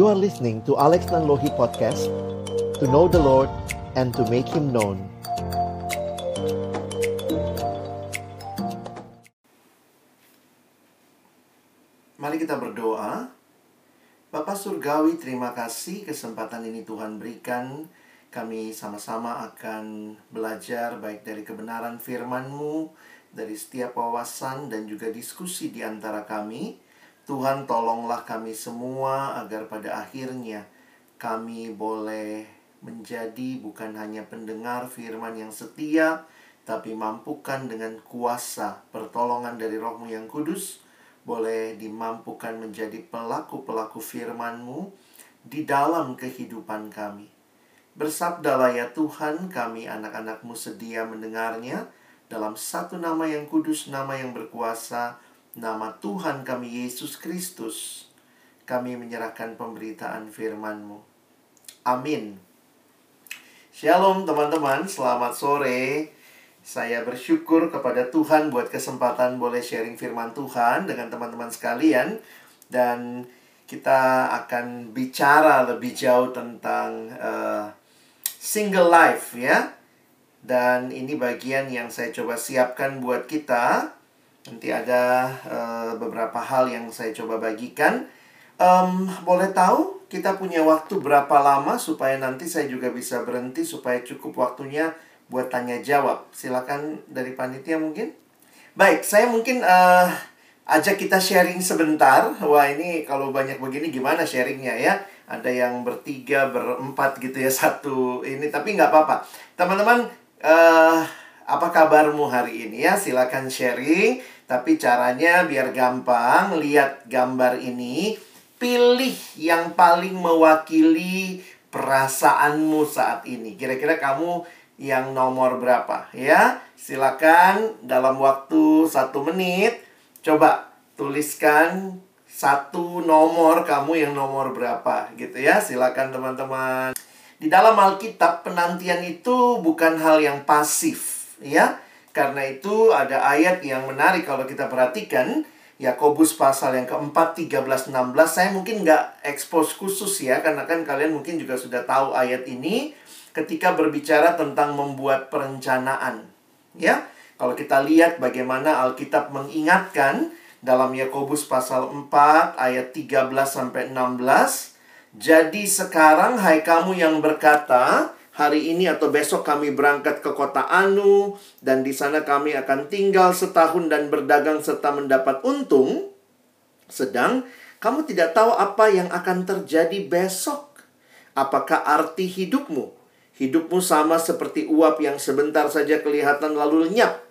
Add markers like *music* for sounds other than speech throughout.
You are listening to Alex Nanlohi Podcast To know the Lord and to make Him known Mari kita berdoa. Bapak Surgawi, terima kasih kesempatan ini Tuhan berikan. Kami sama-sama akan belajar baik dari kebenaran firman-Mu, dari setiap wawasan dan juga diskusi di antara kami. Tuhan tolonglah kami semua agar pada akhirnya kami boleh menjadi bukan hanya pendengar firman yang setia, tapi mampukan dengan kuasa pertolongan dari rohmu yang kudus, boleh dimampukan menjadi pelaku-pelaku firman-Mu di dalam kehidupan kami. Bersabdalah ya Tuhan, kami anak-anak-Mu sedia mendengarnya dalam satu nama yang kudus, nama yang berkuasa, nama Tuhan kami Yesus Kristus. Kami menyerahkan pemberitaan firman-Mu. Amin. Shalom teman-teman, selamat sore. Saya bersyukur kepada Tuhan buat kesempatan boleh sharing firman Tuhan dengan teman-teman sekalian dan kita akan bicara lebih jauh tentang uh, single life ya. Dan ini bagian yang saya coba siapkan buat kita. Nanti ada uh, beberapa hal yang saya coba bagikan. Um, boleh tahu kita punya waktu berapa lama supaya nanti saya juga bisa berhenti supaya cukup waktunya buat tanya jawab. Silakan dari panitia mungkin. Baik, saya mungkin uh, ajak kita sharing sebentar. Wah, ini kalau banyak begini gimana sharingnya ya? Ada yang bertiga, berempat gitu ya *laughs* satu ini, tapi nggak apa-apa. Teman-teman, uh, apa kabarmu hari ini ya? Silakan sharing. Tapi caranya biar gampang, lihat gambar ini, pilih yang paling mewakili perasaanmu saat ini. Kira-kira kamu yang nomor berapa ya silakan dalam waktu satu menit coba tuliskan satu nomor kamu yang nomor berapa gitu ya silakan teman-teman di dalam Alkitab penantian itu bukan hal yang pasif ya karena itu ada ayat yang menarik kalau kita perhatikan Yakobus pasal yang keempat, 13, 16 Saya mungkin nggak expose khusus ya Karena kan kalian mungkin juga sudah tahu ayat ini ketika berbicara tentang membuat perencanaan. Ya, kalau kita lihat bagaimana Alkitab mengingatkan dalam Yakobus pasal 4 ayat 13 sampai 16, jadi sekarang hai kamu yang berkata, hari ini atau besok kami berangkat ke kota Anu dan di sana kami akan tinggal setahun dan berdagang serta mendapat untung. Sedang kamu tidak tahu apa yang akan terjadi besok. Apakah arti hidupmu? Hidupmu sama seperti uap yang sebentar saja kelihatan lalu lenyap.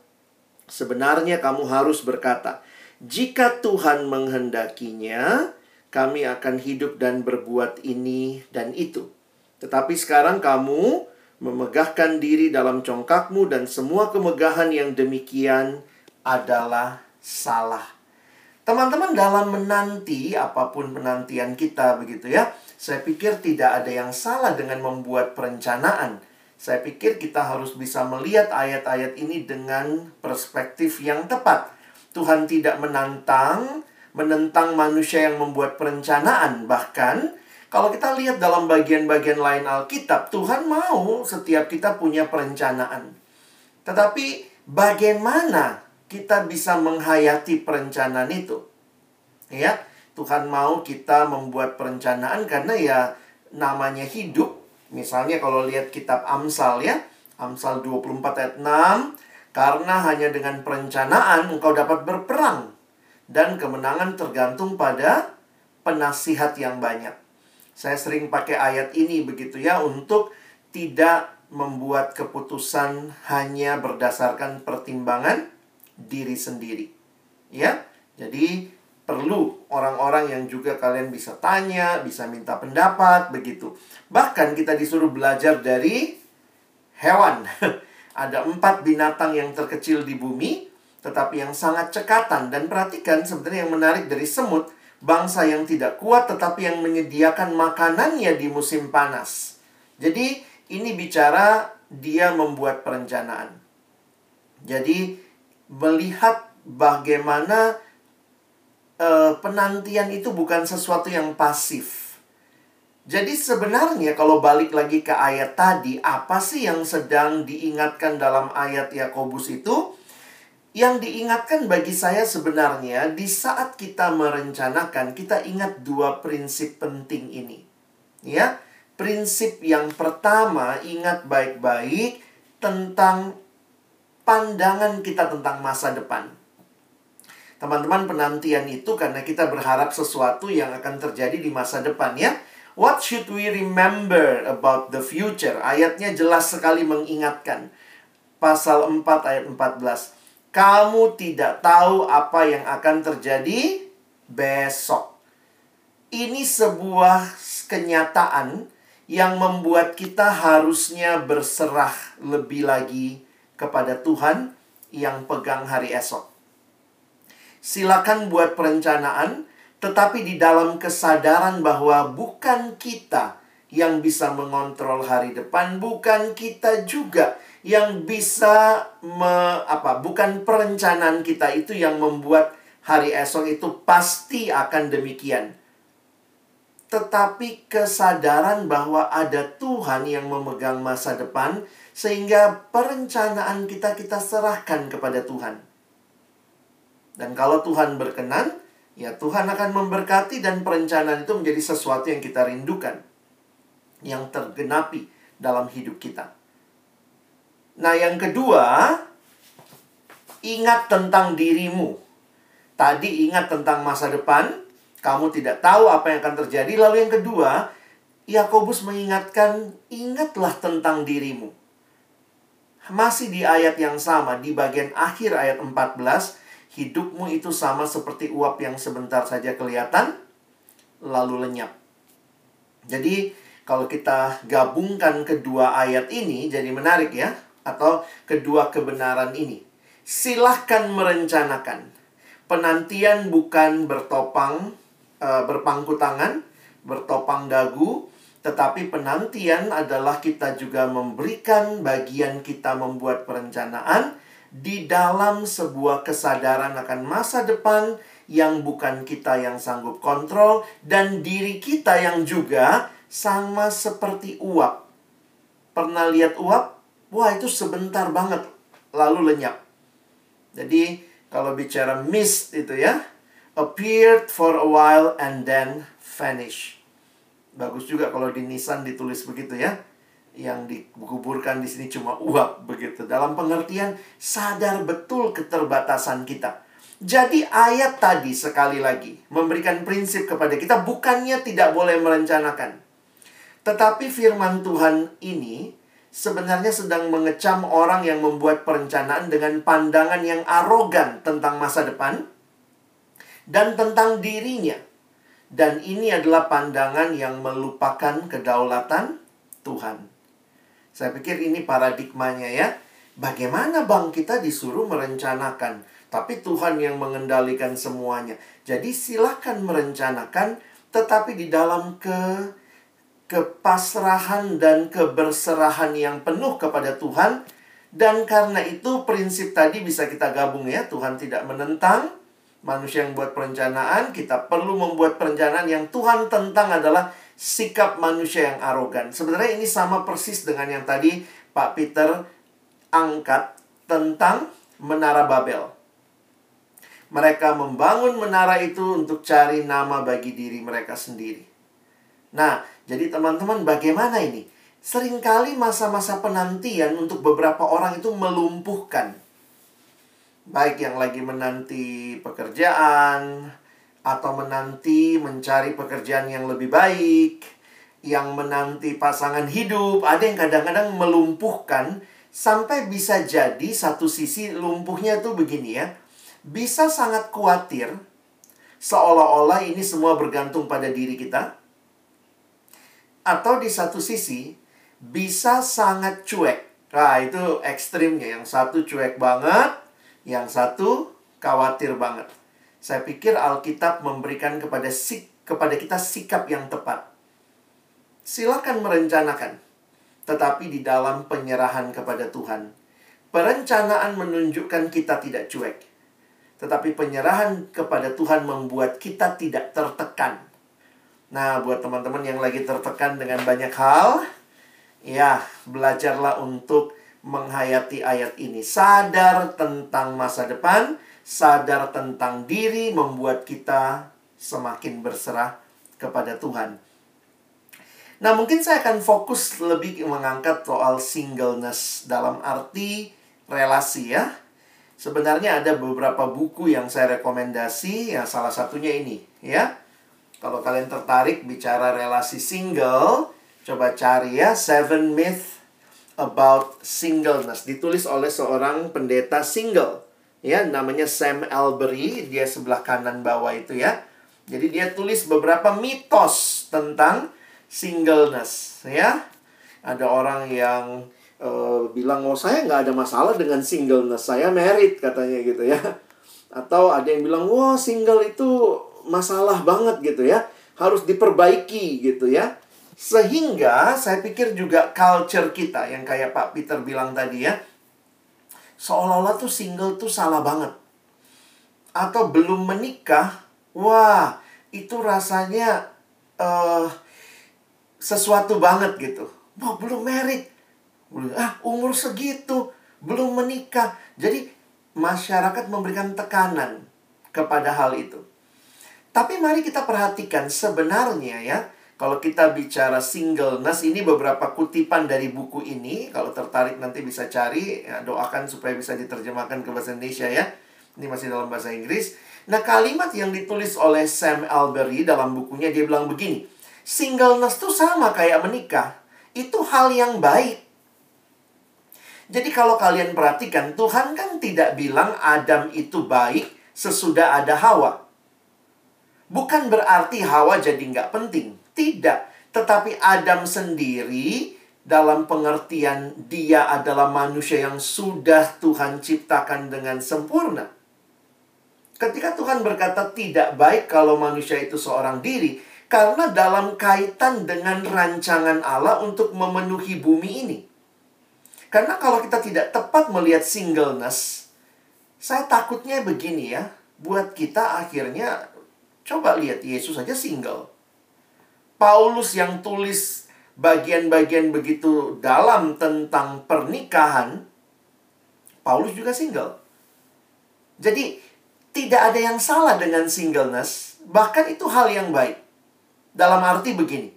Sebenarnya kamu harus berkata, "Jika Tuhan menghendakinya, kami akan hidup dan berbuat ini dan itu." Tetapi sekarang kamu memegahkan diri dalam congkakmu dan semua kemegahan yang demikian adalah salah. Teman-teman dalam menanti apa pun penantian kita begitu ya. Saya pikir tidak ada yang salah dengan membuat perencanaan. Saya pikir kita harus bisa melihat ayat-ayat ini dengan perspektif yang tepat. Tuhan tidak menantang, menentang manusia yang membuat perencanaan. Bahkan, kalau kita lihat dalam bagian-bagian lain Alkitab, Tuhan mau setiap kita punya perencanaan. Tetapi, bagaimana kita bisa menghayati perencanaan itu? Ya, Tuhan mau kita membuat perencanaan karena ya namanya hidup. Misalnya kalau lihat kitab Amsal ya, Amsal 24 ayat 6, karena hanya dengan perencanaan engkau dapat berperang dan kemenangan tergantung pada penasihat yang banyak. Saya sering pakai ayat ini begitu ya untuk tidak membuat keputusan hanya berdasarkan pertimbangan diri sendiri. Ya. Jadi perlu orang-orang yang juga kalian bisa tanya, bisa minta pendapat, begitu. Bahkan kita disuruh belajar dari hewan. *laughs* Ada empat binatang yang terkecil di bumi, tetapi yang sangat cekatan. Dan perhatikan sebenarnya yang menarik dari semut, bangsa yang tidak kuat tetapi yang menyediakan makanannya di musim panas. Jadi ini bicara dia membuat perencanaan. Jadi melihat bagaimana uh, penantian itu bukan sesuatu yang pasif. Jadi sebenarnya kalau balik lagi ke ayat tadi, apa sih yang sedang diingatkan dalam ayat Yakobus itu? Yang diingatkan bagi saya sebenarnya di saat kita merencanakan, kita ingat dua prinsip penting ini. Ya, prinsip yang pertama ingat baik-baik tentang pandangan kita tentang masa depan. Teman-teman penantian itu karena kita berharap sesuatu yang akan terjadi di masa depan ya. What should we remember about the future? Ayatnya jelas sekali mengingatkan. Pasal 4 ayat 14. Kamu tidak tahu apa yang akan terjadi besok. Ini sebuah kenyataan yang membuat kita harusnya berserah lebih lagi kepada Tuhan yang pegang hari esok. Silakan buat perencanaan, tetapi di dalam kesadaran bahwa bukan kita yang bisa mengontrol hari depan, bukan kita juga yang bisa me, apa? Bukan perencanaan kita itu yang membuat hari esok itu pasti akan demikian. Tetapi kesadaran bahwa ada Tuhan yang memegang masa depan sehingga perencanaan kita kita serahkan kepada Tuhan. Dan kalau Tuhan berkenan, ya Tuhan akan memberkati dan perencanaan itu menjadi sesuatu yang kita rindukan. Yang tergenapi dalam hidup kita. Nah, yang kedua, ingat tentang dirimu. Tadi ingat tentang masa depan, kamu tidak tahu apa yang akan terjadi. Lalu yang kedua, Yakobus mengingatkan, ingatlah tentang dirimu. Masih di ayat yang sama, di bagian akhir ayat 14, hidupmu itu sama seperti uap yang sebentar saja kelihatan, lalu lenyap. Jadi, kalau kita gabungkan kedua ayat ini, jadi menarik ya, atau kedua kebenaran ini. Silahkan merencanakan. Penantian bukan bertopang, e, berpangku tangan, bertopang dagu, tetapi penantian adalah kita juga memberikan bagian kita membuat perencanaan, di dalam sebuah kesadaran akan masa depan yang bukan kita yang sanggup kontrol dan diri kita yang juga sama seperti uap. Pernah lihat uap? Wah, itu sebentar banget lalu lenyap. Jadi, kalau bicara mist itu ya, appeared for a while and then vanish. Bagus juga kalau di Nissan ditulis begitu ya yang dikuburkan di sini cuma uap begitu. Dalam pengertian sadar betul keterbatasan kita. Jadi ayat tadi sekali lagi memberikan prinsip kepada kita bukannya tidak boleh merencanakan. Tetapi firman Tuhan ini sebenarnya sedang mengecam orang yang membuat perencanaan dengan pandangan yang arogan tentang masa depan dan tentang dirinya. Dan ini adalah pandangan yang melupakan kedaulatan Tuhan. Saya pikir ini paradigmanya ya. Bagaimana bang kita disuruh merencanakan, tapi Tuhan yang mengendalikan semuanya. Jadi silahkan merencanakan, tetapi di dalam ke kepasrahan dan keberserahan yang penuh kepada Tuhan. Dan karena itu prinsip tadi bisa kita gabung ya. Tuhan tidak menentang manusia yang buat perencanaan. Kita perlu membuat perencanaan yang Tuhan tentang adalah sikap manusia yang arogan. Sebenarnya ini sama persis dengan yang tadi Pak Peter angkat tentang menara Babel. Mereka membangun menara itu untuk cari nama bagi diri mereka sendiri. Nah, jadi teman-teman bagaimana ini? Seringkali masa-masa penantian untuk beberapa orang itu melumpuhkan. Baik yang lagi menanti pekerjaan, atau menanti mencari pekerjaan yang lebih baik, yang menanti pasangan hidup, ada yang kadang-kadang melumpuhkan sampai bisa jadi satu sisi lumpuhnya tuh begini ya. Bisa sangat khawatir seolah-olah ini semua bergantung pada diri kita. Atau di satu sisi bisa sangat cuek. Nah, itu ekstrimnya. Yang satu cuek banget, yang satu khawatir banget. Saya pikir Alkitab memberikan kepada sik kepada kita sikap yang tepat. Silakan merencanakan, tetapi di dalam penyerahan kepada Tuhan. Perencanaan menunjukkan kita tidak cuek. Tetapi penyerahan kepada Tuhan membuat kita tidak tertekan. Nah, buat teman-teman yang lagi tertekan dengan banyak hal, ya, belajarlah untuk menghayati ayat ini. Sadar tentang masa depan, sadar tentang diri, membuat kita semakin berserah kepada Tuhan. Nah, mungkin saya akan fokus lebih mengangkat soal singleness dalam arti relasi ya. Sebenarnya ada beberapa buku yang saya rekomendasi, ya salah satunya ini ya. Kalau kalian tertarik bicara relasi single, coba cari ya Seven Myth About Singleness. Ditulis oleh seorang pendeta single. Ya, namanya Sam Albury, dia sebelah kanan bawah itu ya. Jadi dia tulis beberapa mitos tentang singleness ya. Ada orang yang uh, bilang, oh saya nggak ada masalah dengan singleness, saya married katanya gitu ya. Atau ada yang bilang, wah single itu masalah banget gitu ya. Harus diperbaiki gitu ya. Sehingga saya pikir juga culture kita yang kayak Pak Peter bilang tadi ya. Seolah-olah tuh single tuh salah banget. Atau belum menikah, wah itu rasanya uh, sesuatu banget gitu. Wah belum married. Ah umur segitu. Belum menikah. Jadi masyarakat memberikan tekanan kepada hal itu. Tapi mari kita perhatikan sebenarnya ya, kalau kita bicara singleness ini beberapa kutipan dari buku ini, kalau tertarik nanti bisa cari, ya, doakan supaya bisa diterjemahkan ke bahasa Indonesia ya. Ini masih dalam bahasa Inggris. Nah, kalimat yang ditulis oleh Sam Albury dalam bukunya dia bilang begini, singleness tuh sama kayak menikah. Itu hal yang baik. Jadi kalau kalian perhatikan, Tuhan kan tidak bilang Adam itu baik sesudah ada Hawa. Bukan berarti Hawa jadi nggak penting. Tidak. Tetapi Adam sendiri dalam pengertian dia adalah manusia yang sudah Tuhan ciptakan dengan sempurna. Ketika Tuhan berkata tidak baik kalau manusia itu seorang diri, karena dalam kaitan dengan rancangan Allah untuk memenuhi bumi ini. Karena kalau kita tidak tepat melihat singleness, saya takutnya begini ya, buat kita akhirnya Coba lihat Yesus saja single. Paulus yang tulis bagian-bagian begitu dalam tentang pernikahan, Paulus juga single. Jadi, tidak ada yang salah dengan singleness, bahkan itu hal yang baik. Dalam arti begini,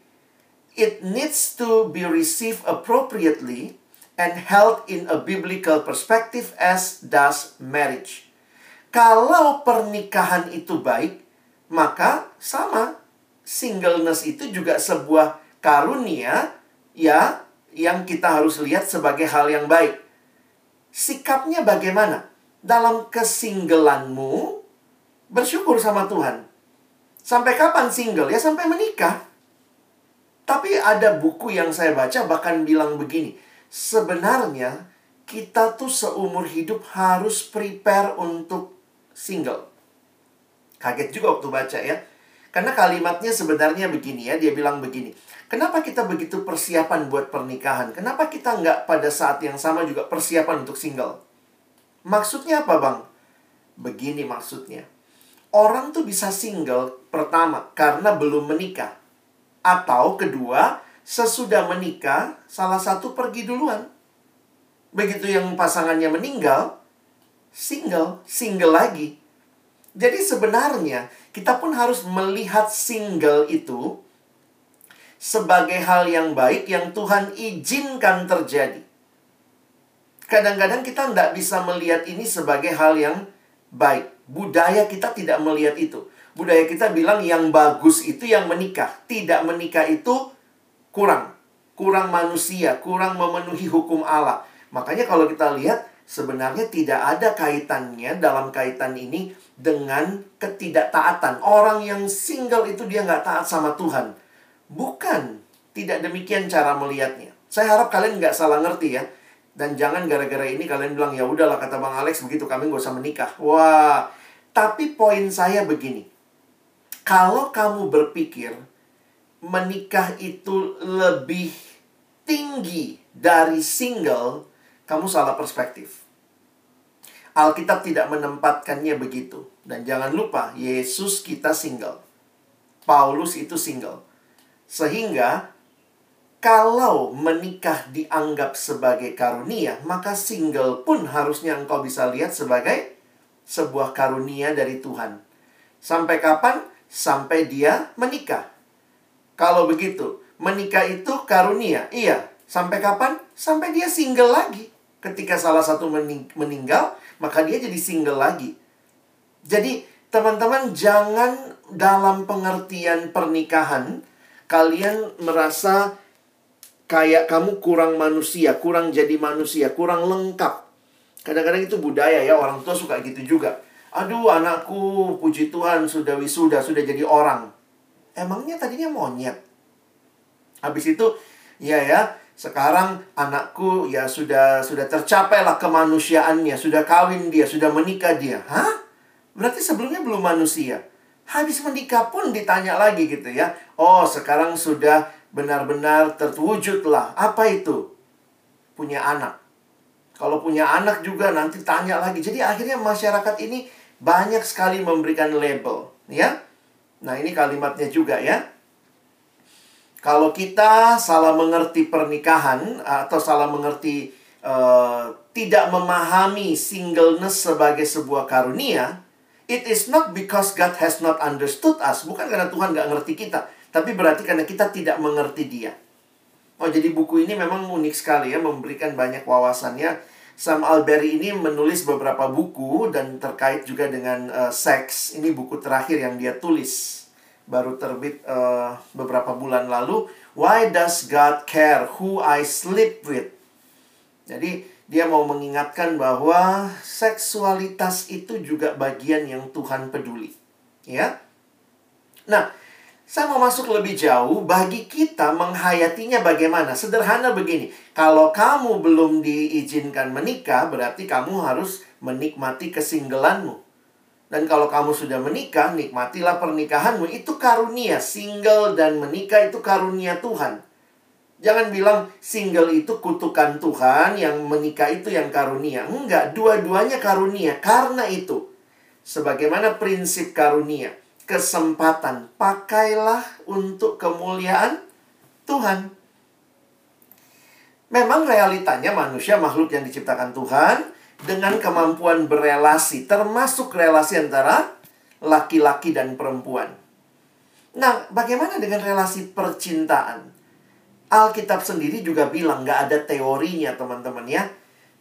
it needs to be received appropriately and held in a biblical perspective as does marriage. Kalau pernikahan itu baik, maka sama singleness itu juga sebuah karunia ya yang kita harus lihat sebagai hal yang baik. Sikapnya bagaimana? Dalam kesinggelanmu bersyukur sama Tuhan. Sampai kapan single? Ya sampai menikah. Tapi ada buku yang saya baca bahkan bilang begini. Sebenarnya kita tuh seumur hidup harus prepare untuk single. Kaget juga waktu baca ya. Karena kalimatnya sebenarnya begini ya, dia bilang begini. Kenapa kita begitu persiapan buat pernikahan? Kenapa kita nggak pada saat yang sama juga persiapan untuk single? Maksudnya apa bang? Begini maksudnya. Orang tuh bisa single pertama karena belum menikah. Atau kedua, sesudah menikah, salah satu pergi duluan. Begitu yang pasangannya meninggal, single, single lagi. Jadi sebenarnya kita pun harus melihat single itu sebagai hal yang baik yang Tuhan izinkan terjadi. Kadang-kadang kita tidak bisa melihat ini sebagai hal yang baik. Budaya kita tidak melihat itu. Budaya kita bilang yang bagus itu yang menikah. Tidak menikah itu kurang. Kurang manusia, kurang memenuhi hukum Allah. Makanya kalau kita lihat sebenarnya tidak ada kaitannya dalam kaitan ini dengan ketidaktaatan. Orang yang single itu dia nggak taat sama Tuhan. Bukan. Tidak demikian cara melihatnya. Saya harap kalian nggak salah ngerti ya. Dan jangan gara-gara ini kalian bilang, ya udahlah kata Bang Alex begitu kami nggak usah menikah. Wah, tapi poin saya begini. Kalau kamu berpikir menikah itu lebih tinggi dari single, kamu salah perspektif. Alkitab tidak menempatkannya begitu. Dan jangan lupa, Yesus kita single. Paulus itu single. Sehingga kalau menikah dianggap sebagai karunia, maka single pun harusnya engkau bisa lihat sebagai sebuah karunia dari Tuhan. Sampai kapan? Sampai dia menikah. Kalau begitu, menikah itu karunia. Iya, sampai kapan? Sampai dia single lagi. Ketika salah satu meninggal, maka dia jadi single lagi. Jadi, teman-teman jangan dalam pengertian pernikahan kalian merasa kayak kamu kurang manusia, kurang jadi manusia, kurang lengkap. Kadang-kadang itu budaya ya, orang tua suka gitu juga. Aduh, anakku puji Tuhan sudah wisuda, sudah jadi orang. Emangnya tadinya monyet. Habis itu, ya ya, sekarang anakku ya sudah sudah tercapai lah kemanusiaannya, sudah kawin dia, sudah menikah dia. Hah? Berarti sebelumnya belum manusia. Habis menikah pun ditanya lagi gitu ya. Oh, sekarang sudah benar-benar terwujudlah. Apa itu? Punya anak. Kalau punya anak juga nanti tanya lagi. Jadi akhirnya masyarakat ini banyak sekali memberikan label, ya. Nah, ini kalimatnya juga ya. Kalau kita salah mengerti pernikahan atau salah mengerti uh, tidak memahami singleness sebagai sebuah karunia, it is not because God has not understood us, bukan karena Tuhan nggak ngerti kita, tapi berarti karena kita tidak mengerti dia. Oh, jadi buku ini memang unik sekali ya, memberikan banyak wawasannya. Sam Alberry ini menulis beberapa buku dan terkait juga dengan uh, seks. Ini buku terakhir yang dia tulis. Baru terbit uh, beberapa bulan lalu. Why does God care who I sleep with? Jadi dia mau mengingatkan bahwa seksualitas itu juga bagian yang Tuhan peduli. Ya. Nah, saya mau masuk lebih jauh, bagi kita menghayatinya bagaimana? Sederhana begini, kalau kamu belum diizinkan menikah, berarti kamu harus menikmati kesinggelanmu. Dan kalau kamu sudah menikah, nikmatilah pernikahanmu. Itu karunia, single dan menikah itu karunia Tuhan. Jangan bilang single itu kutukan Tuhan, yang menikah itu yang karunia. Enggak, dua-duanya karunia. Karena itu, sebagaimana prinsip karunia, kesempatan. Pakailah untuk kemuliaan Tuhan. Memang realitanya manusia makhluk yang diciptakan Tuhan dengan kemampuan berelasi, termasuk relasi antara laki-laki dan perempuan. Nah, bagaimana dengan relasi percintaan? Alkitab sendiri juga bilang nggak ada teorinya teman-teman ya.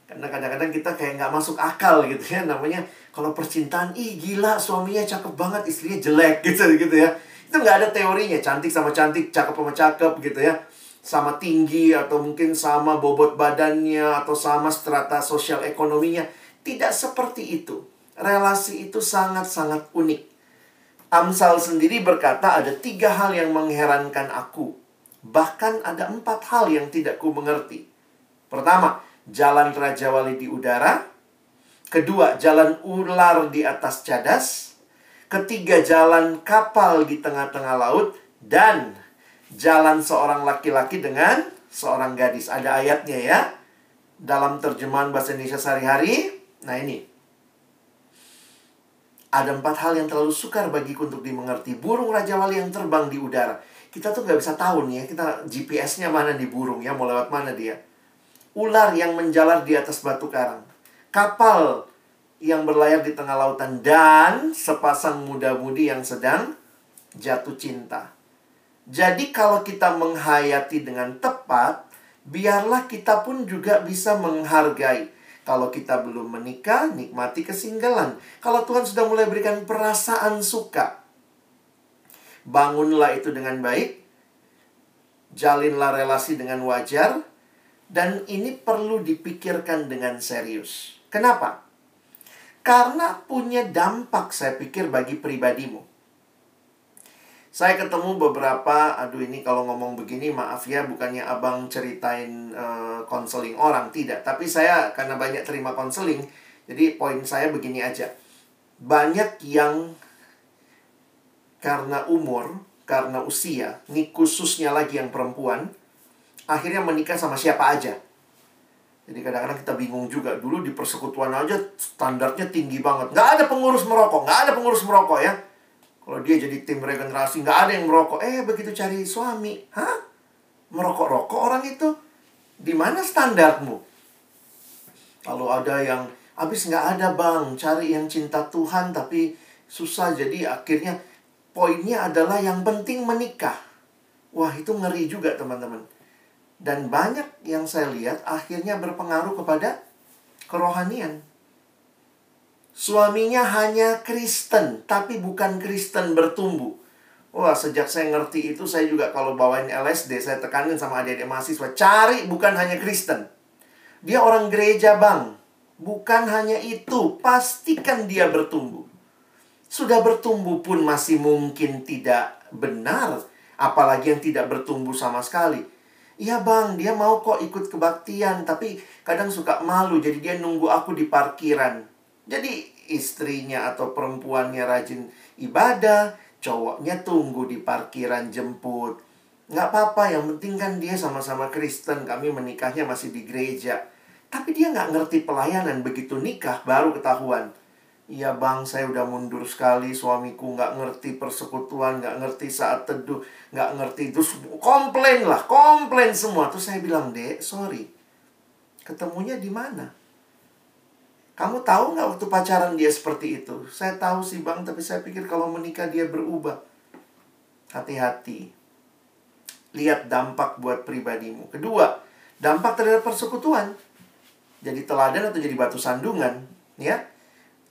Karena kadang-kadang kita kayak nggak masuk akal gitu ya namanya kalau percintaan ih gila suaminya cakep banget istrinya jelek *laughs* gitu gitu ya. Itu nggak ada teorinya cantik sama cantik cakep sama cakep gitu ya. Sama tinggi atau mungkin sama bobot badannya atau sama strata sosial ekonominya. Tidak seperti itu. Relasi itu sangat-sangat unik. Amsal sendiri berkata ada tiga hal yang mengherankan aku bahkan ada empat hal yang tidak ku mengerti pertama jalan Raja Wali di udara. Kedua, jalan ular di atas cadas. Ketiga, jalan kapal di tengah-tengah laut. Dan jalan seorang laki-laki dengan seorang gadis. Ada ayatnya ya. Dalam terjemahan bahasa Indonesia sehari-hari. Nah ini. Ada empat hal yang terlalu sukar bagiku untuk dimengerti. Burung Raja Wali yang terbang di udara. Kita tuh nggak bisa tahu nih ya. Kita GPS-nya mana di burung ya. Mau lewat mana dia ular yang menjalar di atas batu karang, kapal yang berlayar di tengah lautan, dan sepasang muda-mudi yang sedang jatuh cinta. Jadi, kalau kita menghayati dengan tepat, biarlah kita pun juga bisa menghargai. Kalau kita belum menikah, nikmati kesinggalan. Kalau Tuhan sudah mulai berikan perasaan suka, bangunlah itu dengan baik, jalinlah relasi dengan wajar, dan ini perlu dipikirkan dengan serius. Kenapa? Karena punya dampak saya pikir bagi pribadimu. Saya ketemu beberapa, aduh ini kalau ngomong begini maaf ya bukannya abang ceritain eh, konseling uh, orang, tidak. Tapi saya karena banyak terima konseling, jadi poin saya begini aja. Banyak yang karena umur, karena usia, ini khususnya lagi yang perempuan, akhirnya menikah sama siapa aja. Jadi kadang-kadang kita bingung juga. Dulu di persekutuan aja standarnya tinggi banget. Nggak ada pengurus merokok. Nggak ada pengurus merokok ya. Kalau dia jadi tim regenerasi, nggak ada yang merokok. Eh, begitu cari suami, hah? Merokok-rokok orang itu? Di mana standarmu? Lalu ada yang, habis nggak ada bang, cari yang cinta Tuhan tapi susah. Jadi akhirnya poinnya adalah yang penting menikah. Wah, itu ngeri juga teman-teman. Dan banyak yang saya lihat akhirnya berpengaruh kepada kerohanian. Suaminya hanya Kristen, tapi bukan Kristen bertumbuh. Wah, sejak saya ngerti itu, saya juga kalau bawain LSD, saya tekanin sama adik-adik mahasiswa. Cari bukan hanya Kristen. Dia orang gereja, bang. Bukan hanya itu, pastikan dia bertumbuh. Sudah bertumbuh pun masih mungkin tidak benar. Apalagi yang tidak bertumbuh sama sekali. Iya bang, dia mau kok ikut kebaktian, tapi kadang suka malu, jadi dia nunggu aku di parkiran. Jadi istrinya atau perempuannya rajin ibadah, cowoknya tunggu di parkiran jemput. Nggak apa-apa, yang penting kan dia sama-sama Kristen, kami menikahnya masih di gereja. Tapi dia nggak ngerti pelayanan, begitu nikah baru ketahuan. Iya bang, saya udah mundur sekali, suamiku nggak ngerti persekutuan, nggak ngerti saat teduh, nggak ngerti. Terus komplain lah, komplain semua. Terus saya bilang, dek, sorry. Ketemunya di mana? Kamu tahu nggak waktu pacaran dia seperti itu? Saya tahu sih bang, tapi saya pikir kalau menikah dia berubah. Hati-hati. Lihat dampak buat pribadimu. Kedua, dampak terhadap persekutuan. Jadi teladan atau jadi batu sandungan. Ya,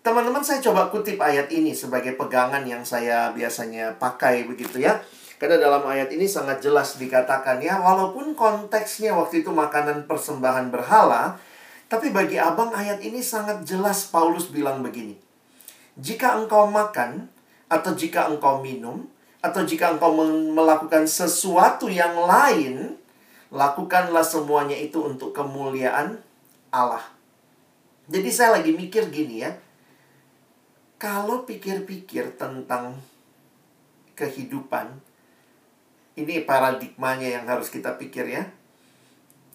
Teman-teman saya coba kutip ayat ini sebagai pegangan yang saya biasanya pakai begitu ya. Karena dalam ayat ini sangat jelas dikatakan ya, walaupun konteksnya waktu itu makanan persembahan berhala, tapi bagi abang ayat ini sangat jelas Paulus bilang begini. Jika engkau makan, atau jika engkau minum, atau jika engkau melakukan sesuatu yang lain, lakukanlah semuanya itu untuk kemuliaan Allah. Jadi saya lagi mikir gini ya, kalau pikir-pikir tentang kehidupan, ini paradigmanya yang harus kita pikir ya.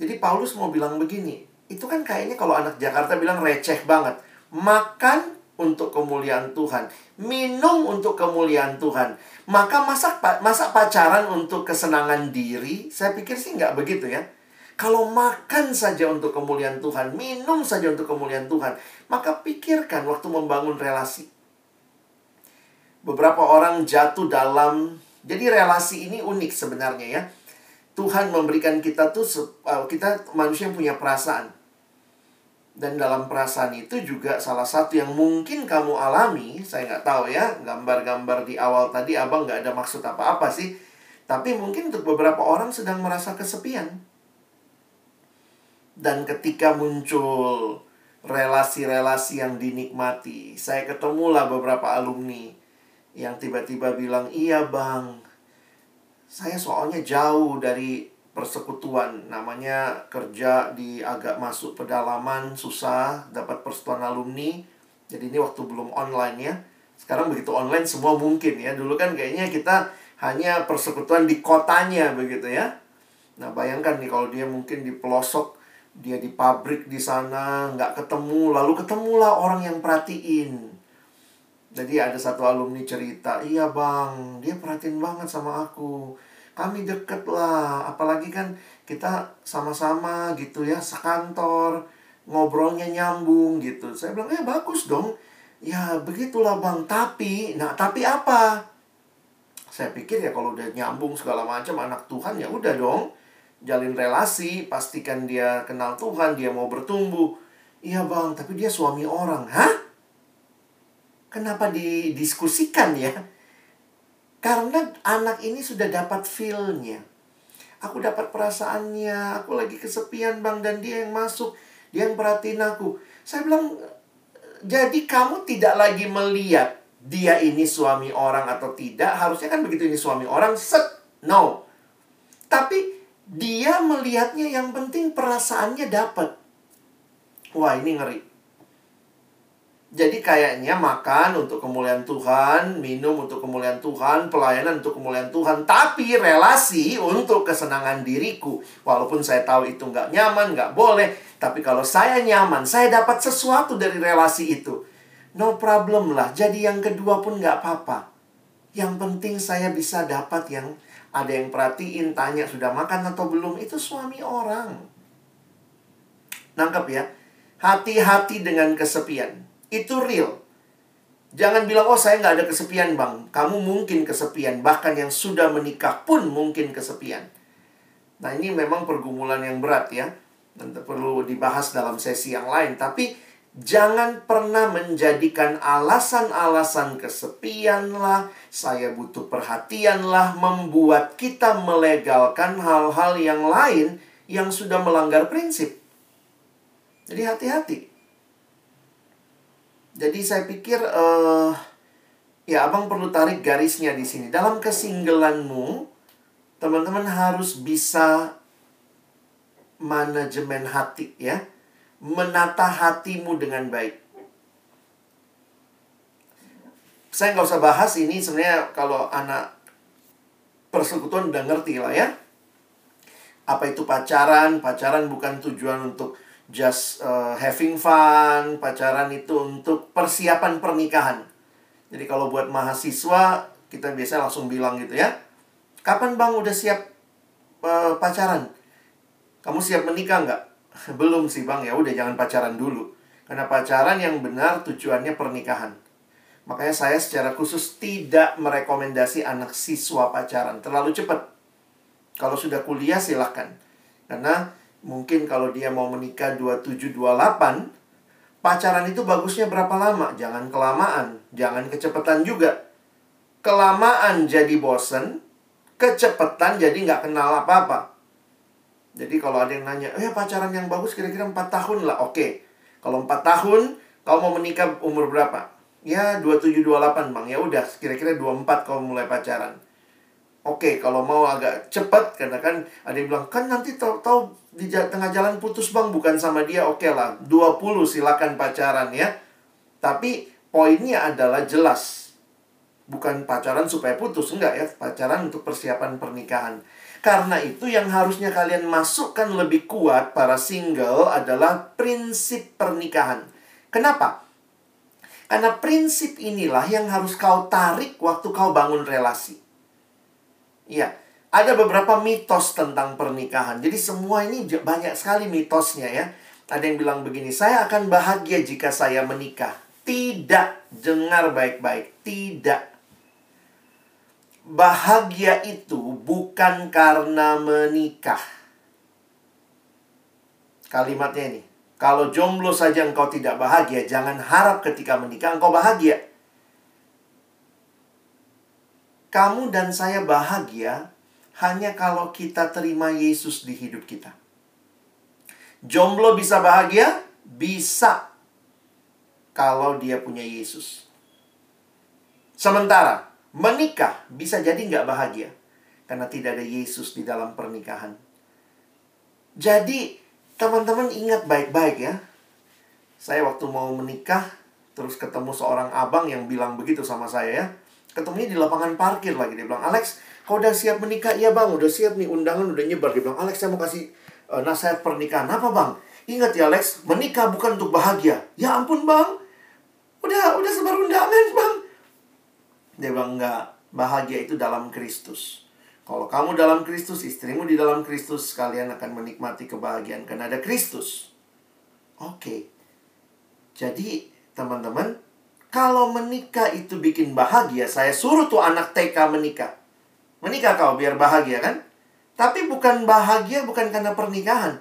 Jadi Paulus mau bilang begini, itu kan kayaknya kalau anak Jakarta bilang receh banget. Makan untuk kemuliaan Tuhan, minum untuk kemuliaan Tuhan. Maka masa masa pacaran untuk kesenangan diri? Saya pikir sih nggak begitu ya. Kalau makan saja untuk kemuliaan Tuhan, minum saja untuk kemuliaan Tuhan, maka pikirkan waktu membangun relasi beberapa orang jatuh dalam jadi relasi ini unik sebenarnya ya. Tuhan memberikan kita tuh uh, kita manusia yang punya perasaan. Dan dalam perasaan itu juga salah satu yang mungkin kamu alami, saya nggak tahu ya, gambar-gambar di awal tadi abang nggak ada maksud apa-apa sih. Tapi mungkin untuk beberapa orang sedang merasa kesepian. Dan ketika muncul relasi-relasi yang dinikmati, saya ketemulah beberapa alumni yang tiba-tiba bilang, "Iya, Bang. Saya soalnya jauh dari persekutuan. Namanya kerja di agak masuk pedalaman, susah dapat persetujuan alumni. Jadi ini waktu belum online ya. Sekarang begitu online semua mungkin ya. Dulu kan kayaknya kita hanya persekutuan di kotanya begitu ya. Nah, bayangkan nih kalau dia mungkin di pelosok dia di pabrik di sana nggak ketemu lalu ketemulah orang yang perhatiin jadi ada satu alumni cerita, iya bang, dia perhatiin banget sama aku. Kami deket lah, apalagi kan kita sama-sama gitu ya, sekantor, ngobrolnya nyambung gitu. Saya bilang, ya bagus dong. Ya begitulah bang, tapi, nah tapi apa? Saya pikir ya kalau udah nyambung segala macam anak Tuhan ya udah dong. Jalin relasi, pastikan dia kenal Tuhan, dia mau bertumbuh. Iya bang, tapi dia suami orang. Hah? Kenapa didiskusikan ya? Karena anak ini sudah dapat feel-nya. Aku dapat perasaannya, aku lagi kesepian bang dan dia yang masuk, dia yang perhatiin aku. Saya bilang, jadi kamu tidak lagi melihat dia ini suami orang atau tidak. Harusnya kan begitu ini suami orang, set, no. Tapi dia melihatnya yang penting perasaannya dapat. Wah ini ngeri. Jadi kayaknya makan untuk kemuliaan Tuhan, minum untuk kemuliaan Tuhan, pelayanan untuk kemuliaan Tuhan. Tapi relasi untuk kesenangan diriku. Walaupun saya tahu itu nggak nyaman, nggak boleh. Tapi kalau saya nyaman, saya dapat sesuatu dari relasi itu. No problem lah. Jadi yang kedua pun nggak apa-apa. Yang penting saya bisa dapat yang ada yang perhatiin, tanya sudah makan atau belum. Itu suami orang. Nangkep ya? Hati-hati dengan kesepian. Itu real. Jangan bilang, oh saya nggak ada kesepian bang. Kamu mungkin kesepian. Bahkan yang sudah menikah pun mungkin kesepian. Nah ini memang pergumulan yang berat ya. Nanti perlu dibahas dalam sesi yang lain. Tapi Jangan pernah menjadikan alasan-alasan kesepian lah, saya butuh perhatian lah, membuat kita melegalkan hal-hal yang lain yang sudah melanggar prinsip. Jadi hati-hati. Jadi saya pikir, uh, ya abang perlu tarik garisnya di sini. Dalam kesinggelanmu, teman-teman harus bisa manajemen hati ya menata hatimu dengan baik. Saya nggak usah bahas ini sebenarnya kalau anak persekutuan udah ngerti lah ya. Apa itu pacaran? Pacaran bukan tujuan untuk just uh, having fun. Pacaran itu untuk persiapan pernikahan. Jadi kalau buat mahasiswa kita biasa langsung bilang gitu ya. Kapan bang udah siap uh, pacaran? Kamu siap menikah nggak? *laughs* Belum sih bang, ya udah jangan pacaran dulu. Karena pacaran yang benar tujuannya pernikahan. Makanya saya secara khusus tidak merekomendasi anak siswa pacaran. Terlalu cepat. Kalau sudah kuliah silahkan. Karena mungkin kalau dia mau menikah 27-28, pacaran itu bagusnya berapa lama? Jangan kelamaan. Jangan kecepatan juga. Kelamaan jadi bosen, kecepatan jadi nggak kenal apa-apa. Jadi kalau ada yang nanya, eh pacaran yang bagus kira-kira 4 tahun lah. Oke. Kalau 4 tahun, kau mau menikah umur berapa? Ya 27 28, Bang. Ya udah, kira-kira 24 kau mulai pacaran. Oke, kalau mau agak cepat karena kan ada yang bilang, "Kan nanti tahu-tahu di tengah jalan putus, Bang, bukan sama dia." Oke lah, 20 silakan pacaran ya. Tapi poinnya adalah jelas. Bukan pacaran supaya putus, enggak ya. Pacaran untuk persiapan pernikahan. Karena itu yang harusnya kalian masukkan lebih kuat para single adalah prinsip pernikahan. Kenapa? Karena prinsip inilah yang harus kau tarik waktu kau bangun relasi. Ya, ada beberapa mitos tentang pernikahan. Jadi semua ini banyak sekali mitosnya ya. Ada yang bilang begini, saya akan bahagia jika saya menikah. Tidak, dengar baik-baik. Tidak bahagia itu bukan karena menikah. Kalimatnya ini. Kalau jomblo saja engkau tidak bahagia, jangan harap ketika menikah engkau bahagia. Kamu dan saya bahagia hanya kalau kita terima Yesus di hidup kita. Jomblo bisa bahagia? Bisa. Kalau dia punya Yesus. Sementara, Menikah bisa jadi nggak bahagia karena tidak ada Yesus di dalam pernikahan. Jadi, teman-teman ingat baik-baik ya. Saya waktu mau menikah, terus ketemu seorang abang yang bilang begitu sama saya ya. Ketemunya di lapangan parkir lagi. Dia bilang, Alex, kau udah siap menikah? Iya bang, udah siap nih, undangan udah nyebar. Dia bilang, Alex, saya mau kasih uh, nasihat pernikahan. Apa bang? Ingat ya Alex, menikah bukan untuk bahagia. Ya ampun bang, udah udah sebar undangan bang. Dia bilang enggak, bahagia itu dalam Kristus. Kalau kamu dalam Kristus, istrimu di dalam Kristus, kalian akan menikmati kebahagiaan karena ada Kristus. Oke. Jadi, teman-teman, kalau menikah itu bikin bahagia, saya suruh tuh anak TK menikah. Menikah kau biar bahagia kan? Tapi bukan bahagia bukan karena pernikahan.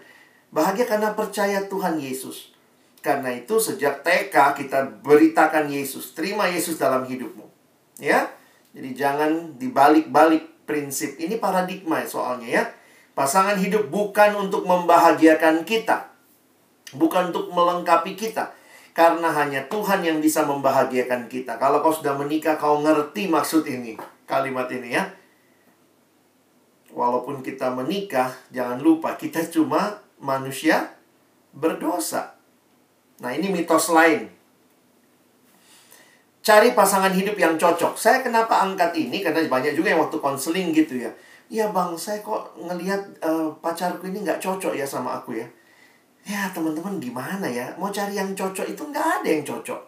Bahagia karena percaya Tuhan Yesus. Karena itu sejak TK kita beritakan Yesus. Terima Yesus dalam hidupmu. Ya. Jadi jangan dibalik-balik prinsip. Ini paradigma soalnya ya. Pasangan hidup bukan untuk membahagiakan kita. Bukan untuk melengkapi kita. Karena hanya Tuhan yang bisa membahagiakan kita. Kalau kau sudah menikah, kau ngerti maksud ini. Kalimat ini ya. Walaupun kita menikah, jangan lupa kita cuma manusia berdosa. Nah, ini mitos lain cari pasangan hidup yang cocok. Saya kenapa angkat ini? Karena banyak juga yang waktu konseling gitu ya. Ya bang, saya kok ngelihat uh, pacarku ini nggak cocok ya sama aku ya. Ya teman-teman gimana ya? Mau cari yang cocok itu nggak ada yang cocok.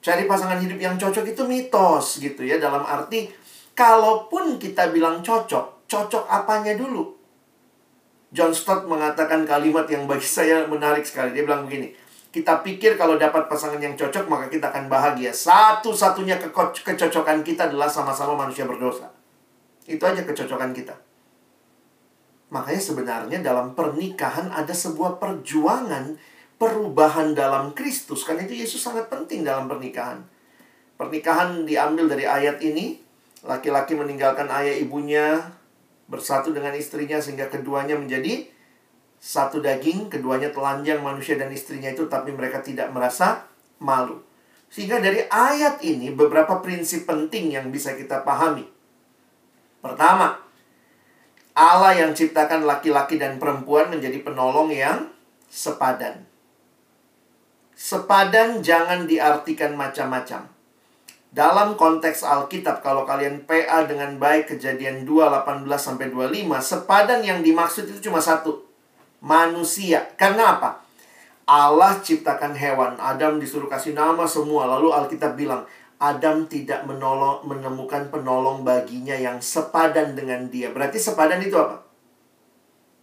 Cari pasangan hidup yang cocok itu mitos gitu ya. Dalam arti, kalaupun kita bilang cocok, cocok apanya dulu? John Stott mengatakan kalimat yang bagi *laughs* saya menarik sekali. Dia bilang begini, kita pikir kalau dapat pasangan yang cocok, maka kita akan bahagia. Satu-satunya kecocokan kita adalah sama-sama manusia berdosa. Itu aja kecocokan kita. Makanya sebenarnya dalam pernikahan ada sebuah perjuangan perubahan dalam Kristus. Karena itu Yesus sangat penting dalam pernikahan. Pernikahan diambil dari ayat ini. Laki-laki meninggalkan ayah ibunya, bersatu dengan istrinya sehingga keduanya menjadi satu daging, keduanya telanjang manusia dan istrinya itu tapi mereka tidak merasa malu. Sehingga dari ayat ini beberapa prinsip penting yang bisa kita pahami. Pertama, Allah yang ciptakan laki-laki dan perempuan menjadi penolong yang sepadan. Sepadan jangan diartikan macam-macam. Dalam konteks Alkitab, kalau kalian PA dengan baik kejadian 2, 18 sampai 25, sepadan yang dimaksud itu cuma satu. Manusia. Karena apa? Allah ciptakan hewan. Adam disuruh kasih nama semua. Lalu Alkitab bilang, Adam tidak menolong, menemukan penolong baginya yang sepadan dengan dia. Berarti sepadan itu apa?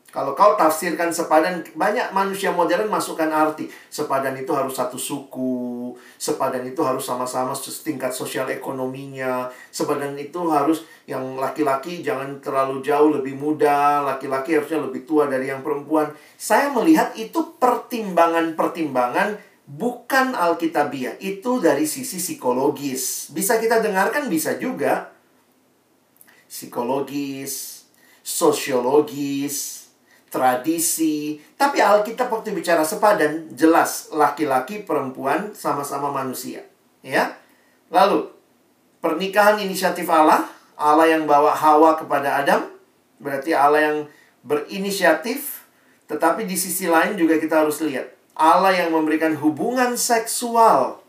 Kalau kau tafsirkan sepadan, banyak manusia modern masukkan arti. Sepadan itu harus satu suku, sepadan itu harus sama-sama setingkat sosial ekonominya, sepadan itu harus yang laki-laki jangan terlalu jauh lebih muda, laki-laki harusnya lebih tua dari yang perempuan. Saya melihat itu pertimbangan-pertimbangan bukan alkitabiah, itu dari sisi psikologis. Bisa kita dengarkan bisa juga psikologis, sosiologis, tradisi. Tapi Alkitab waktu bicara sepadan, jelas laki-laki, perempuan sama-sama manusia. Ya. Lalu, pernikahan inisiatif Allah, Allah yang bawa Hawa kepada Adam, berarti Allah yang berinisiatif, tetapi di sisi lain juga kita harus lihat, Allah yang memberikan hubungan seksual,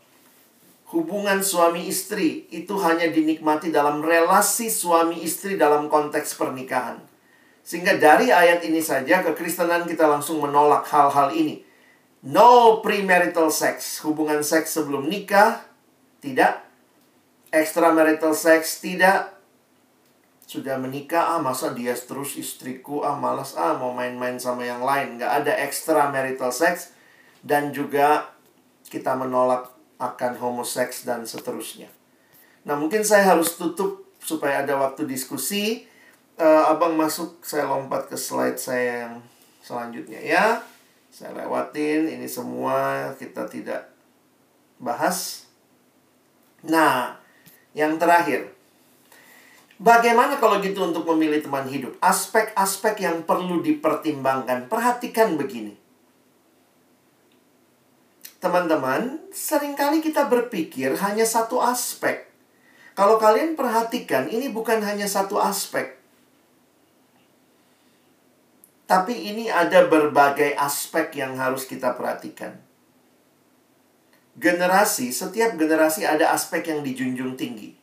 hubungan suami istri, itu hanya dinikmati dalam relasi suami istri dalam konteks pernikahan. Sehingga dari ayat ini saja kekristenan kita langsung menolak hal-hal ini. No premarital sex, hubungan seks sebelum nikah, tidak. Extramarital sex, tidak. Sudah menikah, ah masa dia terus istriku, ah malas, ah mau main-main sama yang lain. Nggak ada extramarital sex. Dan juga kita menolak akan homoseks dan seterusnya. Nah mungkin saya harus tutup supaya ada waktu diskusi. Uh, abang masuk saya lompat ke slide saya yang selanjutnya ya. Saya lewatin ini semua kita tidak bahas. Nah yang terakhir. Bagaimana kalau gitu untuk memilih teman hidup? Aspek-aspek yang perlu dipertimbangkan. Perhatikan begini teman-teman sering kali kita berpikir hanya satu aspek kalau kalian perhatikan, ini bukan hanya satu aspek. Tapi ini ada berbagai aspek yang harus kita perhatikan. Generasi, setiap generasi ada aspek yang dijunjung tinggi.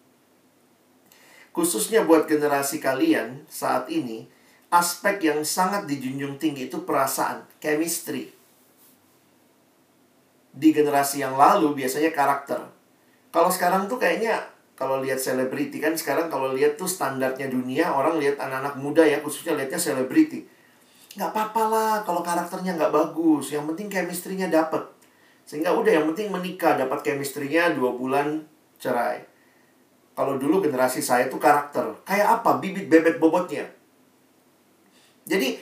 Khususnya buat generasi kalian saat ini, aspek yang sangat dijunjung tinggi itu perasaan, chemistry. Di generasi yang lalu biasanya karakter. Kalau sekarang tuh kayaknya kalau lihat selebriti kan sekarang kalau lihat tuh standarnya dunia orang lihat anak-anak muda ya khususnya lihatnya selebriti. Nggak apa-apa lah kalau karakternya nggak bagus yang penting chemistry-nya dapet. Sehingga udah yang penting menikah dapat chemistry-nya dua bulan cerai. Kalau dulu generasi saya tuh karakter. Kayak apa? Bibit bebet bobotnya. Jadi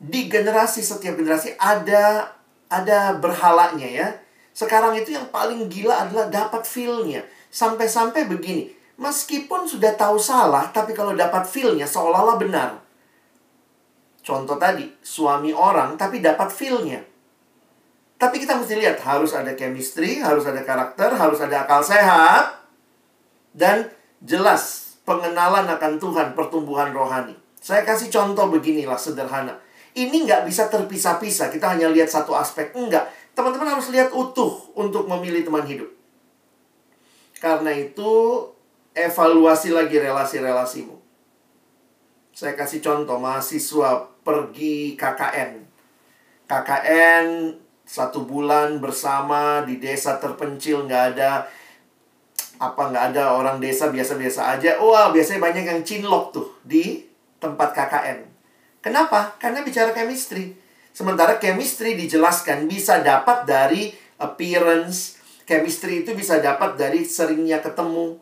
di generasi setiap generasi ada ada berhalanya ya sekarang itu yang paling gila adalah dapat feel-nya sampai-sampai begini meskipun sudah tahu salah tapi kalau dapat feel-nya seolah-olah benar Contoh tadi, suami orang tapi dapat feel-nya. Tapi kita mesti lihat, harus ada chemistry, harus ada karakter, harus ada akal sehat, dan jelas pengenalan akan Tuhan, pertumbuhan rohani. Saya kasih contoh beginilah, sederhana. Ini nggak bisa terpisah-pisah, kita hanya lihat satu aspek. Enggak, teman-teman harus lihat utuh untuk memilih teman hidup. Karena itu, evaluasi lagi relasi-relasimu. Saya kasih contoh, mahasiswa pergi KKN. KKN satu bulan bersama di desa terpencil nggak ada apa nggak ada orang desa biasa-biasa aja wah biasanya banyak yang cinlok tuh di tempat KKN kenapa karena bicara chemistry sementara chemistry dijelaskan bisa dapat dari appearance. Chemistry itu bisa dapat dari seringnya ketemu.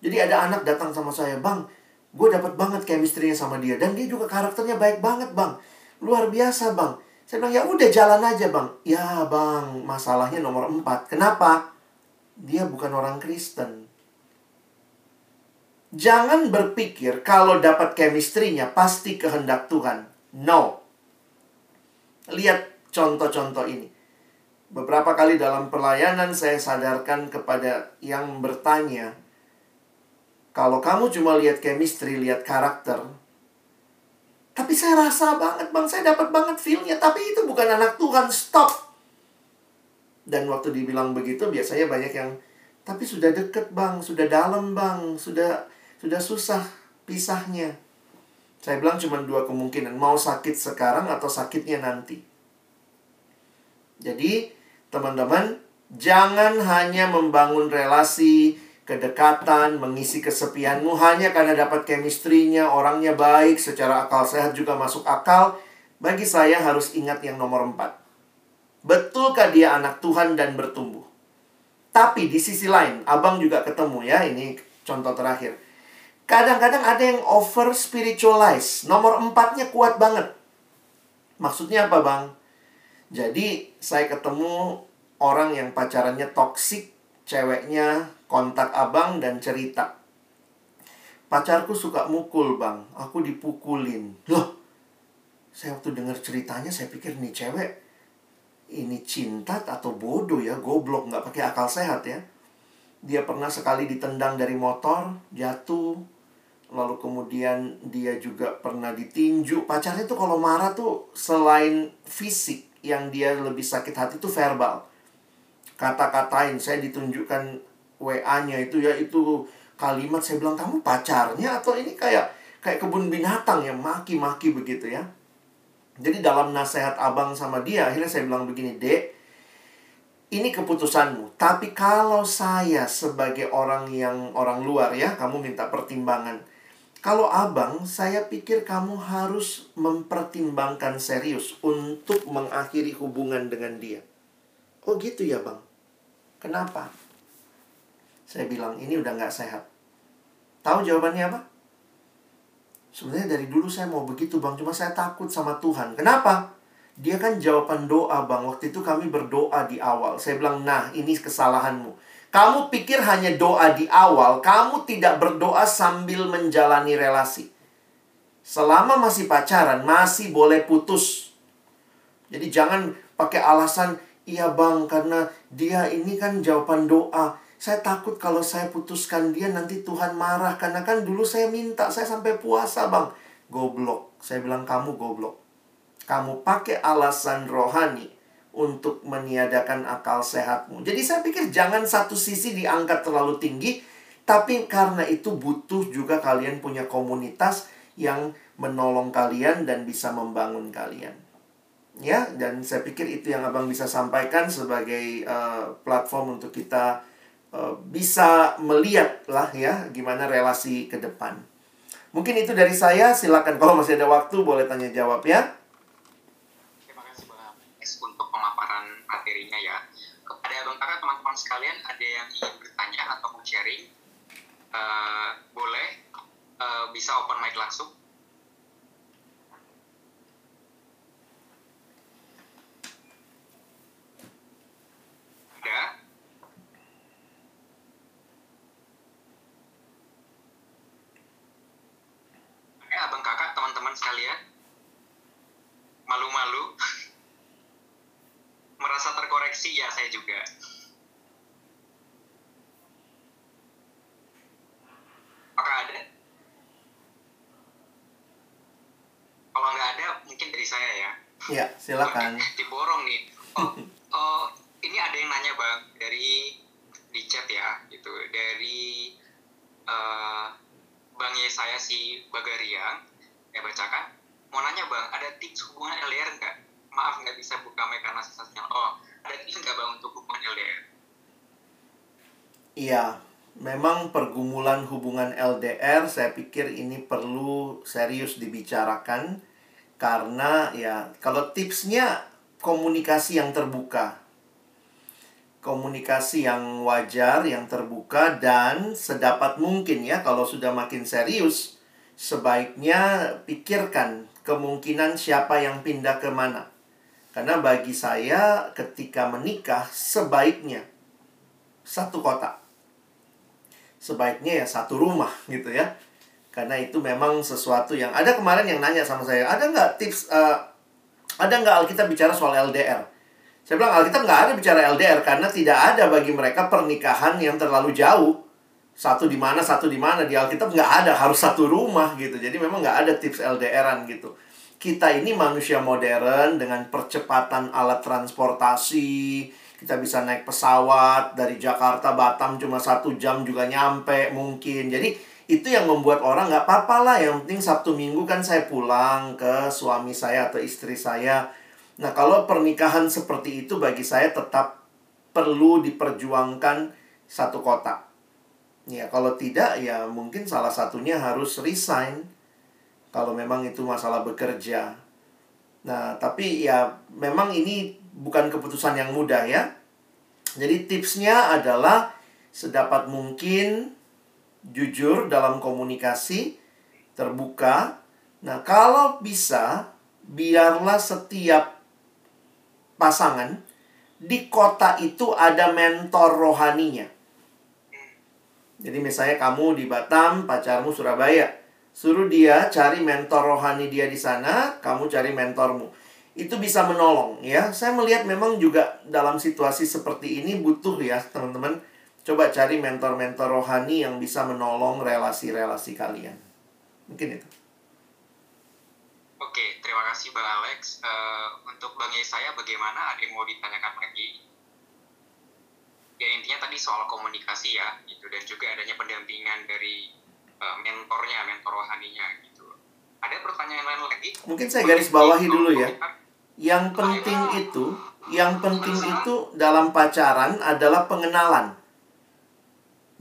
Jadi ada anak datang sama saya bang gue dapat banget chemistry-nya sama dia dan dia juga karakternya baik banget bang. Luar biasa bang. Saya bilang ya udah jalan aja bang. Ya bang masalahnya nomor empat. Kenapa? Dia bukan orang Kristen. Jangan berpikir kalau dapat chemistry-nya pasti kehendak Tuhan. No. Lihat contoh-contoh ini. Beberapa kali dalam pelayanan saya sadarkan kepada yang bertanya, kalau kamu cuma lihat chemistry, lihat karakter, tapi saya rasa banget bang, saya dapat banget feel-nya, tapi itu bukan anak Tuhan, stop. Dan waktu dibilang begitu biasanya banyak yang tapi sudah deket bang, sudah dalam bang, sudah sudah susah pisahnya. Saya bilang cuma dua kemungkinan, mau sakit sekarang atau sakitnya nanti. Jadi, teman-teman, jangan hanya membangun relasi, kedekatan, mengisi kesepianmu hanya karena dapat chemistry-nya, orangnya baik, secara akal sehat juga masuk akal. Bagi saya harus ingat yang nomor empat. Betulkah dia anak Tuhan dan bertumbuh? Tapi di sisi lain, abang juga ketemu ya, ini contoh terakhir. Kadang-kadang ada yang over spiritualize. Nomor empatnya kuat banget. Maksudnya apa bang? Jadi saya ketemu orang yang pacarannya toksik, ceweknya kontak abang dan cerita. Pacarku suka mukul bang, aku dipukulin. Loh, saya waktu dengar ceritanya saya pikir nih cewek ini cinta atau bodoh ya, goblok nggak pakai akal sehat ya. Dia pernah sekali ditendang dari motor, jatuh, lalu kemudian dia juga pernah ditinju. Pacarnya tuh kalau marah tuh selain fisik yang dia lebih sakit hati tuh verbal. Kata-katain, saya ditunjukkan WA-nya itu ya itu kalimat saya bilang kamu pacarnya atau ini kayak kayak kebun binatang yang maki-maki begitu ya. Jadi dalam nasihat abang sama dia, akhirnya saya bilang begini, Dek, ini keputusanmu. Tapi kalau saya sebagai orang yang orang luar ya, kamu minta pertimbangan. Kalau abang, saya pikir kamu harus mempertimbangkan serius untuk mengakhiri hubungan dengan dia. Oh gitu ya bang? Kenapa? Saya bilang, ini udah gak sehat. Tahu jawabannya apa? Sebenarnya dari dulu saya mau begitu bang, cuma saya takut sama Tuhan. Kenapa? Dia kan jawaban doa bang. Waktu itu kami berdoa di awal. Saya bilang, nah ini kesalahanmu. Kamu pikir hanya doa di awal, kamu tidak berdoa sambil menjalani relasi. Selama masih pacaran, masih boleh putus. Jadi jangan pakai alasan, iya bang, karena dia ini kan jawaban doa. Saya takut kalau saya putuskan dia nanti Tuhan marah karena kan dulu saya minta saya sampai puasa, Bang. Goblok. Saya bilang kamu goblok. Kamu pakai alasan rohani untuk meniadakan akal sehatmu. Jadi saya pikir jangan satu sisi diangkat terlalu tinggi, tapi karena itu butuh juga kalian punya komunitas yang menolong kalian dan bisa membangun kalian. Ya, dan saya pikir itu yang Abang bisa sampaikan sebagai uh, platform untuk kita Eh, bisa melihat lah ya gimana relasi ke depan. Mungkin itu dari saya. Silakan kalau masih ada waktu boleh tanya jawab ya. Terima kasih Bang untuk pemaparan materinya ya. Kepada abang kakak teman-teman sekalian ada yang ingin bertanya atau mau sharing, uh, boleh uh, bisa open mic langsung. Ada? abang kakak teman-teman sekalian malu-malu merasa terkoreksi ya saya juga apakah ada kalau nggak ada mungkin dari saya ya ya silakan diborong nih oh, *laughs* oh ini ada yang nanya bang dari di chat ya gitu dari uh, Bang saya si Bagariang, ya bacakan. Mau nanya Bang, ada tips hubungan LDR nggak? Maaf nggak bisa buka mekanisasinya. Oh, ada tips nggak Bang untuk hubungan LDR? Iya, memang pergumulan hubungan LDR saya pikir ini perlu serius dibicarakan karena ya kalau tipsnya komunikasi yang terbuka. Komunikasi yang wajar, yang terbuka dan sedapat mungkin ya kalau sudah makin serius sebaiknya pikirkan kemungkinan siapa yang pindah ke mana. Karena bagi saya ketika menikah sebaiknya satu kota. Sebaiknya ya satu rumah gitu ya. Karena itu memang sesuatu yang ada kemarin yang nanya sama saya, ada nggak tips uh, ada nggak Alkitab bicara soal LDR? Saya bilang Alkitab nggak ada bicara LDR karena tidak ada bagi mereka pernikahan yang terlalu jauh. Satu di mana, satu di mana di Alkitab nggak ada harus satu rumah gitu. Jadi memang nggak ada tips LDRan gitu. Kita ini manusia modern dengan percepatan alat transportasi. Kita bisa naik pesawat dari Jakarta Batam cuma satu jam juga nyampe mungkin. Jadi itu yang membuat orang nggak apa-apa lah. Yang penting Sabtu Minggu kan saya pulang ke suami saya atau istri saya Nah, kalau pernikahan seperti itu bagi saya tetap perlu diperjuangkan satu kota. Ya, kalau tidak ya mungkin salah satunya harus resign kalau memang itu masalah bekerja. Nah, tapi ya memang ini bukan keputusan yang mudah ya. Jadi tipsnya adalah sedapat mungkin jujur dalam komunikasi, terbuka. Nah, kalau bisa biarlah setiap pasangan, di kota itu ada mentor rohaninya. Jadi misalnya kamu di Batam, pacarmu Surabaya. Suruh dia cari mentor rohani dia di sana, kamu cari mentormu. Itu bisa menolong ya. Saya melihat memang juga dalam situasi seperti ini butuh ya, teman-teman. Coba cari mentor-mentor rohani yang bisa menolong relasi-relasi kalian. Mungkin itu. Oke, terima kasih Bang Alex. Uh, untuk Bang saya bagaimana? Ada yang mau ditanyakan lagi? Ya intinya tadi soal komunikasi ya, gitu dan juga adanya pendampingan dari uh, mentornya, mentor rohaninya gitu. Ada pertanyaan lain lagi? Mungkin saya garis bawahi dulu ya. Yang penting itu, yang penting itu dalam pacaran adalah pengenalan.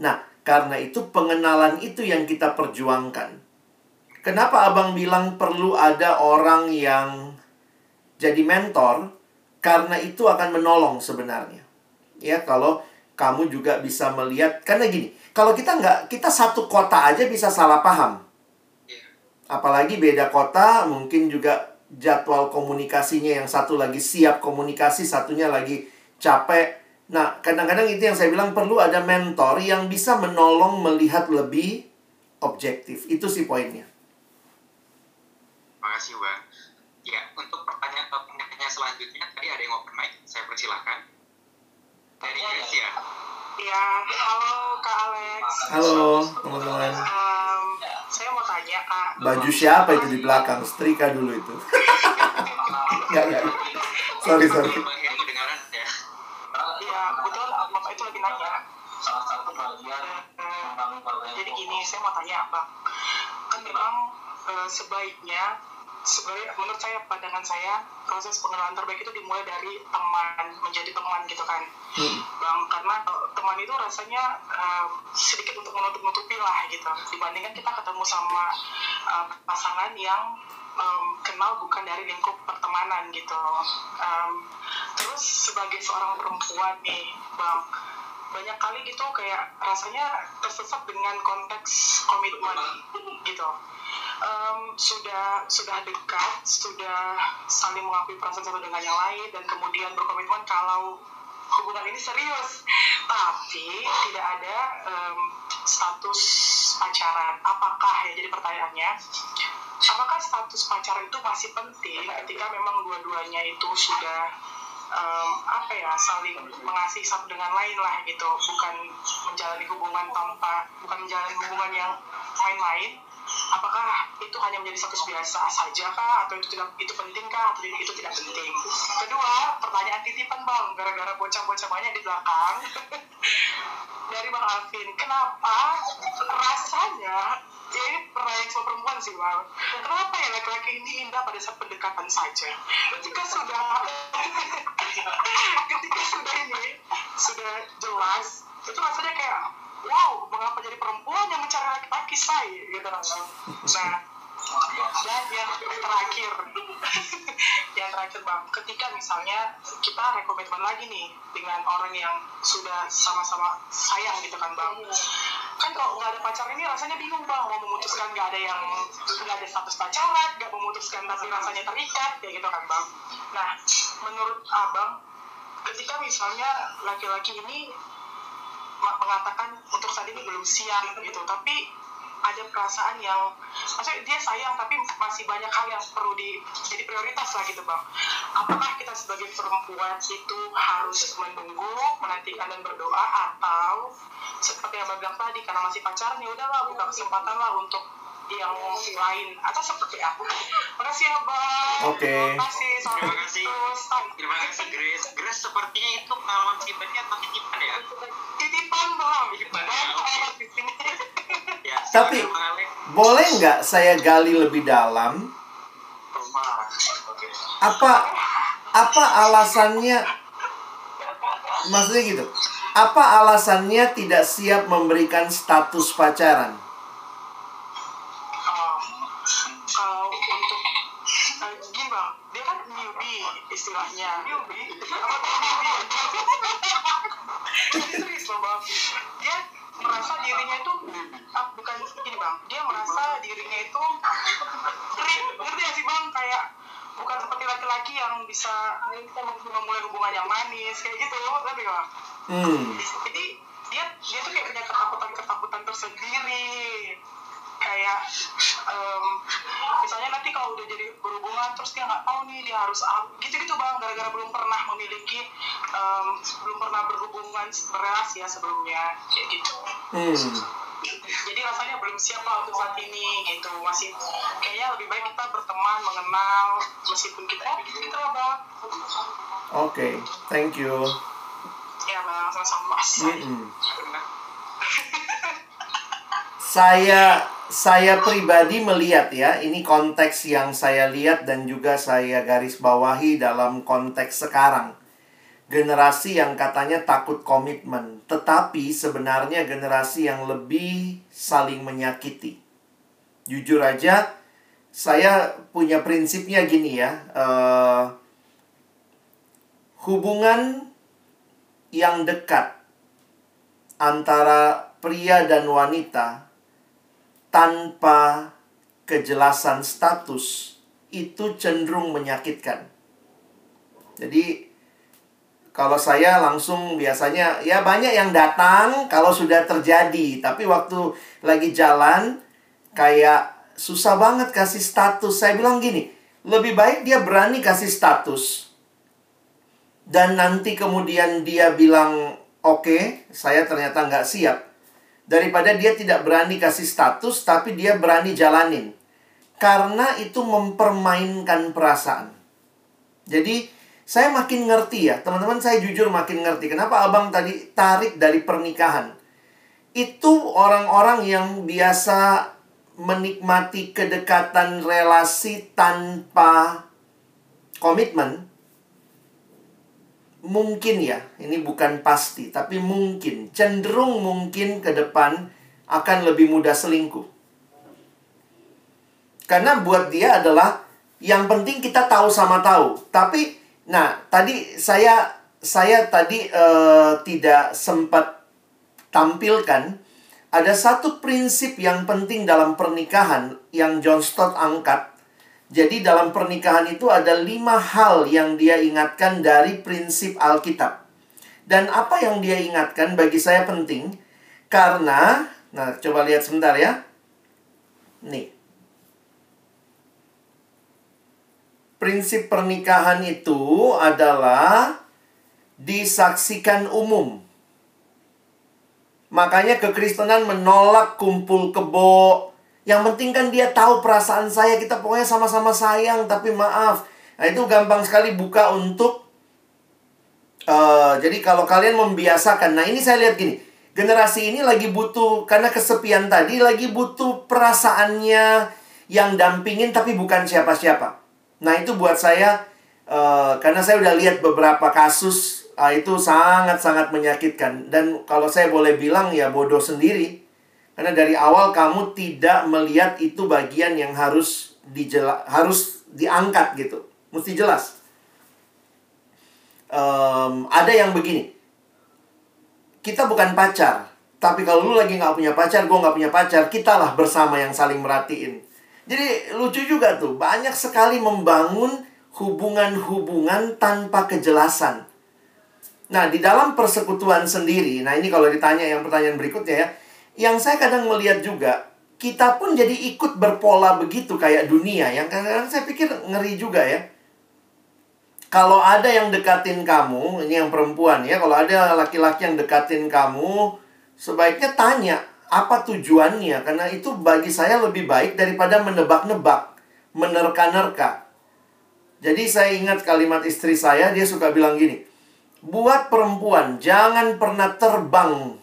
Nah, karena itu pengenalan itu yang kita perjuangkan Kenapa abang bilang perlu ada orang yang jadi mentor? Karena itu akan menolong sebenarnya. Ya, kalau kamu juga bisa melihat karena gini, kalau kita nggak kita satu kota aja bisa salah paham. Apalagi beda kota, mungkin juga jadwal komunikasinya yang satu lagi siap komunikasi, satunya lagi capek. Nah, kadang-kadang itu yang saya bilang perlu ada mentor yang bisa menolong melihat lebih objektif. Itu sih poinnya kasih Bang. Ya, untuk pertanyaan pertanyaan selanjutnya tadi ada yang open mic, saya persilahkan. Dari Chris ya. Ya, halo Kak Alex. Halo teman-teman. Um, saya mau tanya Kak. Baju siapa itu di belakang? Setrika dulu itu. Enggak, *laughs* enggak. Sorry, sorry. Bapak itu lagi nanya. jadi gini, saya mau tanya Bang. Kan memang uh, sebaiknya sebenarnya menurut saya pandangan saya proses pengenalan terbaik itu dimulai dari teman menjadi teman gitu kan hmm. bang karena teman itu rasanya um, sedikit untuk menutup nutupi lah gitu dibandingkan kita ketemu sama pasangan yang um, kenal bukan dari lingkup pertemanan gitu um, terus sebagai seorang perempuan nih bang banyak kali gitu kayak rasanya tersesat dengan konteks komitmen gitu um, sudah sudah dekat, sudah saling mengakui perasaan satu dengan yang lain dan kemudian berkomitmen kalau hubungan ini serius, tapi tidak ada um, status pacaran. Apakah ya? Jadi pertanyaannya, apakah status pacaran itu masih penting ketika memang dua-duanya itu sudah um, apa ya saling mengasihi satu dengan lain lah gitu, bukan menjalani hubungan tanpa bukan menjalani hubungan yang main-main. Apakah itu hanya menjadi status biasa saja kah? Atau itu tidak itu penting kah? Atau itu tidak penting? Kedua pertanyaan titipan bang. Gara-gara bocah-bocah banyak di belakang. *laughs* Dari bang Alvin kenapa rasanya ini pertanyaan soal perempuan sih bang. Kenapa ya laki-laki ini indah pada saat pendekatan saja? Ketika sudah ketika sudah ini sudah jelas itu rasanya kayak wow mengapa jadi perempuan yang mencari laki-laki say? Gitu nah dan yang terakhir. *laughs* Yang terakhir bang. Ketika misalnya kita rekomitmen lagi nih dengan orang yang sudah sama-sama sayang gitu kan bang. Kan kalau nggak ada pacar ini rasanya bingung bang. Mau memutuskan nggak ada yang nggak ada status pacaran nggak memutuskan tapi rasanya terikat kayak gitu kan bang. Nah menurut abang ketika misalnya laki-laki ini mengatakan untuk saat ini belum siap gitu. Tapi ada perasaan yang maksudnya dia sayang tapi masih banyak hal yang perlu di jadi prioritas lah gitu bang. Apakah kita sebagai perempuan itu harus menunggu menantikan dan berdoa atau seperti yang bilang tadi karena masih pacaran ya udahlah buka kesempatan lah untuk yang lain. Atau seperti apa? Makasih ya bang. Oke. terima kasih. Terima kasih. Terima kasih Grace. Grace sepertinya itu pengalaman pribadi atau Tapi-. Boleh nggak saya gali lebih dalam? Apa apa alasannya? Maksudnya gitu. Apa alasannya tidak siap memberikan status pacaran? Laki-laki yang bisa memulai hubungan yang manis kayak gitu. Tapi bang, Hmm. jadi dia dia tuh kayak punya ketakutan ketakutan tersendiri kayak em, misalnya nanti kalau udah jadi berhubungan terus dia nggak tahu nih dia harus apa gitu gitu bang gara-gara belum pernah memiliki em, belum pernah berhubungan berrelasi ya sebelumnya kayak gitu Hmm. Jadi rasanya belum siap lah untuk saat ini gitu masih kayaknya lebih baik kita berteman mengenal meskipun kita eh gitu lah bang Oke, thank you. ya bang sama-sama Mm-mm. *laughs* Saya saya pribadi melihat ya, ini konteks yang saya lihat dan juga saya garis bawahi dalam konteks sekarang. Generasi yang katanya takut komitmen, tetapi sebenarnya generasi yang lebih saling menyakiti. Jujur aja, saya punya prinsipnya gini ya, eh, hubungan yang dekat antara pria dan wanita tanpa kejelasan status itu cenderung menyakitkan. Jadi kalau saya langsung biasanya ya banyak yang datang kalau sudah terjadi, tapi waktu lagi jalan kayak susah banget kasih status. Saya bilang gini, lebih baik dia berani kasih status. Dan nanti kemudian dia bilang oke saya ternyata nggak siap. Daripada dia tidak berani kasih status tapi dia berani jalanin. Karena itu mempermainkan perasaan. Jadi saya makin ngerti ya teman-teman saya jujur makin ngerti kenapa abang tadi tarik dari pernikahan itu orang-orang yang biasa menikmati kedekatan relasi tanpa komitmen mungkin ya, ini bukan pasti, tapi mungkin, cenderung mungkin ke depan akan lebih mudah selingkuh. Karena buat dia adalah yang penting kita tahu sama tahu. Tapi, nah tadi saya saya tadi eh, tidak sempat tampilkan ada satu prinsip yang penting dalam pernikahan yang John Stott angkat jadi dalam pernikahan itu ada lima hal yang dia ingatkan dari prinsip Alkitab. Dan apa yang dia ingatkan bagi saya penting. Karena, nah coba lihat sebentar ya. Nih. Prinsip pernikahan itu adalah disaksikan umum. Makanya kekristenan menolak kumpul kebo, yang penting kan dia tahu perasaan saya, kita pokoknya sama-sama sayang, tapi maaf. Nah, itu gampang sekali buka untuk uh, jadi kalau kalian membiasakan. Nah, ini saya lihat gini. Generasi ini lagi butuh karena kesepian tadi lagi butuh perasaannya yang dampingin tapi bukan siapa-siapa. Nah, itu buat saya uh, karena saya udah lihat beberapa kasus Ah, itu sangat-sangat menyakitkan. Dan kalau saya boleh bilang ya bodoh sendiri. Karena dari awal kamu tidak melihat itu bagian yang harus dijela harus diangkat gitu. Mesti jelas. Um, ada yang begini. Kita bukan pacar. Tapi kalau lu lagi nggak punya pacar, gue nggak punya pacar, kita lah bersama yang saling merhatiin. Jadi lucu juga tuh, banyak sekali membangun hubungan-hubungan tanpa kejelasan. Nah, di dalam persekutuan sendiri, nah ini kalau ditanya yang pertanyaan berikutnya ya, yang saya kadang melihat juga, kita pun jadi ikut berpola begitu kayak dunia, yang kadang-kadang saya pikir ngeri juga ya. Kalau ada yang dekatin kamu, ini yang perempuan ya, kalau ada laki-laki yang dekatin kamu, sebaiknya tanya apa tujuannya, karena itu bagi saya lebih baik daripada menebak-nebak, menerka-nerka. Jadi saya ingat kalimat istri saya, dia suka bilang gini, Buat perempuan, jangan pernah terbang.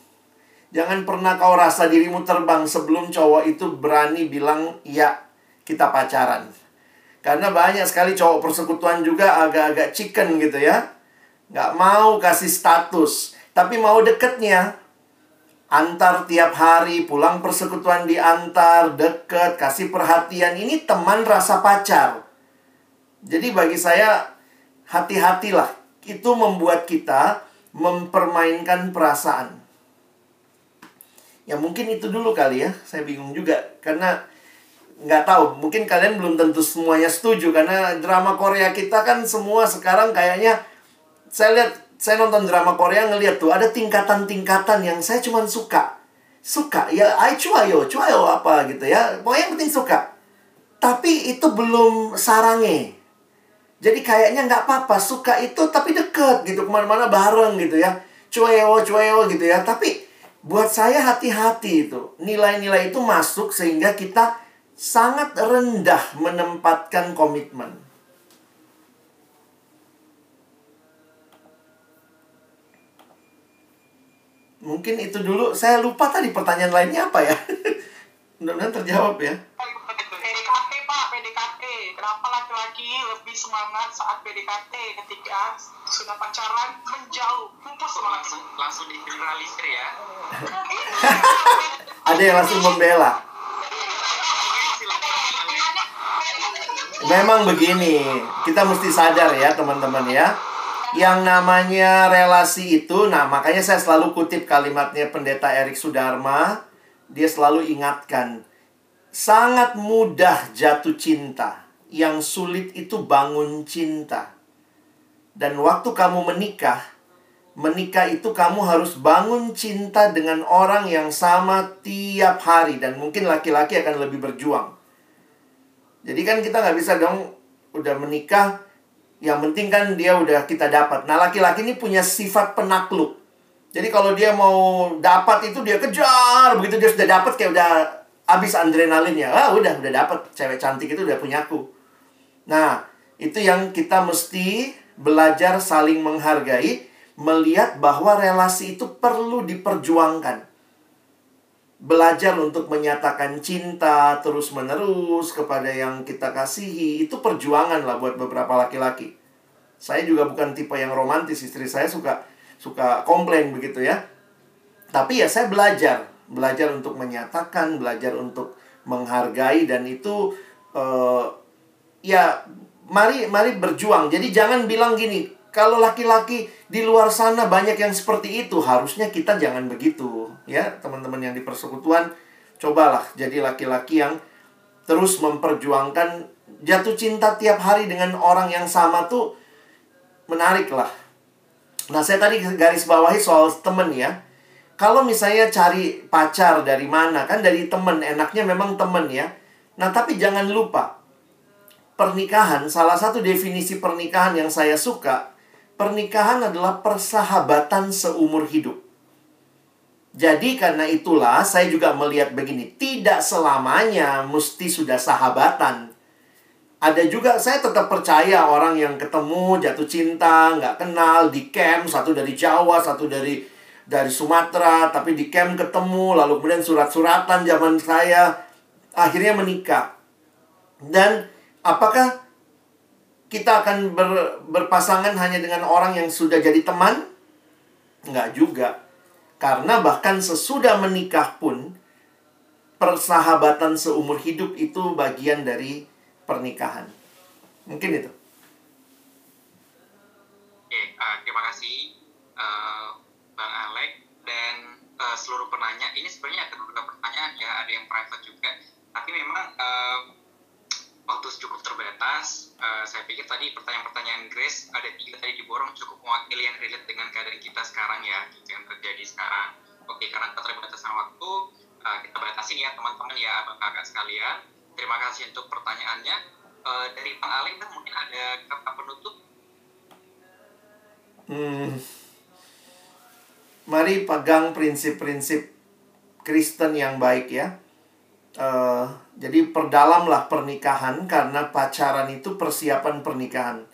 Jangan pernah kau rasa dirimu terbang sebelum cowok itu berani bilang, ya, kita pacaran. Karena banyak sekali cowok persekutuan juga agak-agak chicken gitu ya. Nggak mau kasih status, tapi mau deketnya. Antar tiap hari, pulang persekutuan diantar, deket, kasih perhatian. Ini teman rasa pacar. Jadi bagi saya, hati-hatilah itu membuat kita mempermainkan perasaan. Ya mungkin itu dulu kali ya, saya bingung juga karena nggak tahu, mungkin kalian belum tentu semuanya setuju karena drama Korea kita kan semua sekarang kayaknya saya lihat saya nonton drama Korea ngeliat tuh ada tingkatan-tingkatan yang saya cuma suka. Suka ya, ay cuayo, cuayo apa gitu ya. Pokoknya yang penting suka. Tapi itu belum sarange jadi kayaknya nggak apa-apa, suka itu tapi deket gitu, ke mana-mana bareng gitu ya. Cueo, cueo gitu ya. Tapi buat saya hati-hati itu. Nilai-nilai itu masuk sehingga kita sangat rendah menempatkan komitmen. Mungkin itu dulu, saya lupa tadi pertanyaan lainnya apa ya. *laughs* Mudah-mudahan terjawab ya. Kenapa laki-laki lebih semangat saat PDKT ketika sudah pacaran menjauh? Pupus langsung langsung digeneralisir ya. *laughs* Ada yang langsung membela. Memang begini, kita mesti sadar ya teman-teman ya. Yang namanya relasi itu, nah makanya saya selalu kutip kalimatnya pendeta Erik Sudarma. Dia selalu ingatkan, sangat mudah jatuh cinta yang sulit itu bangun cinta. Dan waktu kamu menikah, menikah itu kamu harus bangun cinta dengan orang yang sama tiap hari. Dan mungkin laki-laki akan lebih berjuang. Jadi kan kita nggak bisa dong udah menikah, yang penting kan dia udah kita dapat. Nah laki-laki ini punya sifat penakluk. Jadi kalau dia mau dapat itu dia kejar, begitu dia sudah dapat kayak udah habis adrenalinnya. Ah udah udah dapat cewek cantik itu udah punya aku. Nah, itu yang kita mesti belajar saling menghargai, melihat bahwa relasi itu perlu diperjuangkan. Belajar untuk menyatakan cinta terus-menerus kepada yang kita kasihi, itu perjuangan lah buat beberapa laki-laki. Saya juga bukan tipe yang romantis, istri saya suka suka komplain begitu ya. Tapi ya saya belajar, belajar untuk menyatakan, belajar untuk menghargai dan itu uh, ya mari mari berjuang. Jadi jangan bilang gini, kalau laki-laki di luar sana banyak yang seperti itu, harusnya kita jangan begitu. Ya, teman-teman yang di persekutuan, cobalah jadi laki-laki yang terus memperjuangkan jatuh cinta tiap hari dengan orang yang sama tuh menarik lah. Nah, saya tadi garis bawahi soal temen ya. Kalau misalnya cari pacar dari mana, kan dari temen, enaknya memang temen ya. Nah, tapi jangan lupa, pernikahan, salah satu definisi pernikahan yang saya suka, pernikahan adalah persahabatan seumur hidup. Jadi karena itulah saya juga melihat begini, tidak selamanya mesti sudah sahabatan. Ada juga saya tetap percaya orang yang ketemu jatuh cinta, nggak kenal di camp, satu dari Jawa, satu dari dari Sumatera, tapi di camp ketemu, lalu kemudian surat-suratan zaman saya, akhirnya menikah. Dan Apakah kita akan ber, berpasangan hanya dengan orang yang sudah jadi teman? Enggak juga. Karena bahkan sesudah menikah pun, persahabatan seumur hidup itu bagian dari pernikahan. Mungkin itu. Oke, uh, terima kasih uh, Bang Alek dan uh, seluruh penanya. Ini sebenarnya ada beberapa pertanyaan ya, ada yang private juga. Tapi memang uh, waktu cukup terbatas. Uh, saya pikir tadi pertanyaan-pertanyaan Grace ada tiga tadi diborong cukup mewakili yang relate dengan keadaan kita sekarang ya, gitu yang terjadi sekarang. Oke, karena keterbatasan waktu, uh, kita batasin ya teman-teman ya, abang kakak sekalian. Terima kasih untuk pertanyaannya. Uh, dari Bang Alek, mungkin ada kata penutup Hmm. Mari pegang prinsip-prinsip Kristen yang baik ya. Uh, jadi perdalamlah pernikahan karena pacaran itu persiapan pernikahan.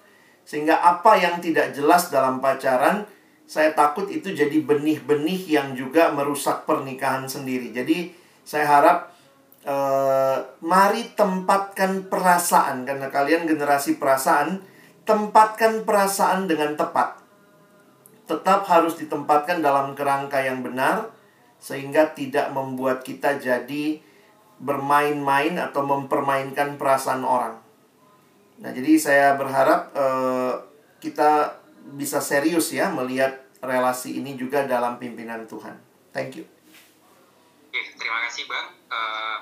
Sehingga apa yang tidak jelas dalam pacaran, saya takut itu jadi benih-benih yang juga merusak pernikahan sendiri. Jadi saya harap uh, mari tempatkan perasaan karena kalian generasi perasaan, tempatkan perasaan dengan tepat tetap harus ditempatkan dalam kerangka yang benar sehingga tidak membuat kita jadi bermain-main atau mempermainkan perasaan orang. Nah, jadi saya berharap uh, kita bisa serius ya melihat relasi ini juga dalam pimpinan Tuhan. Thank you. Oke, terima kasih Bang. Uh,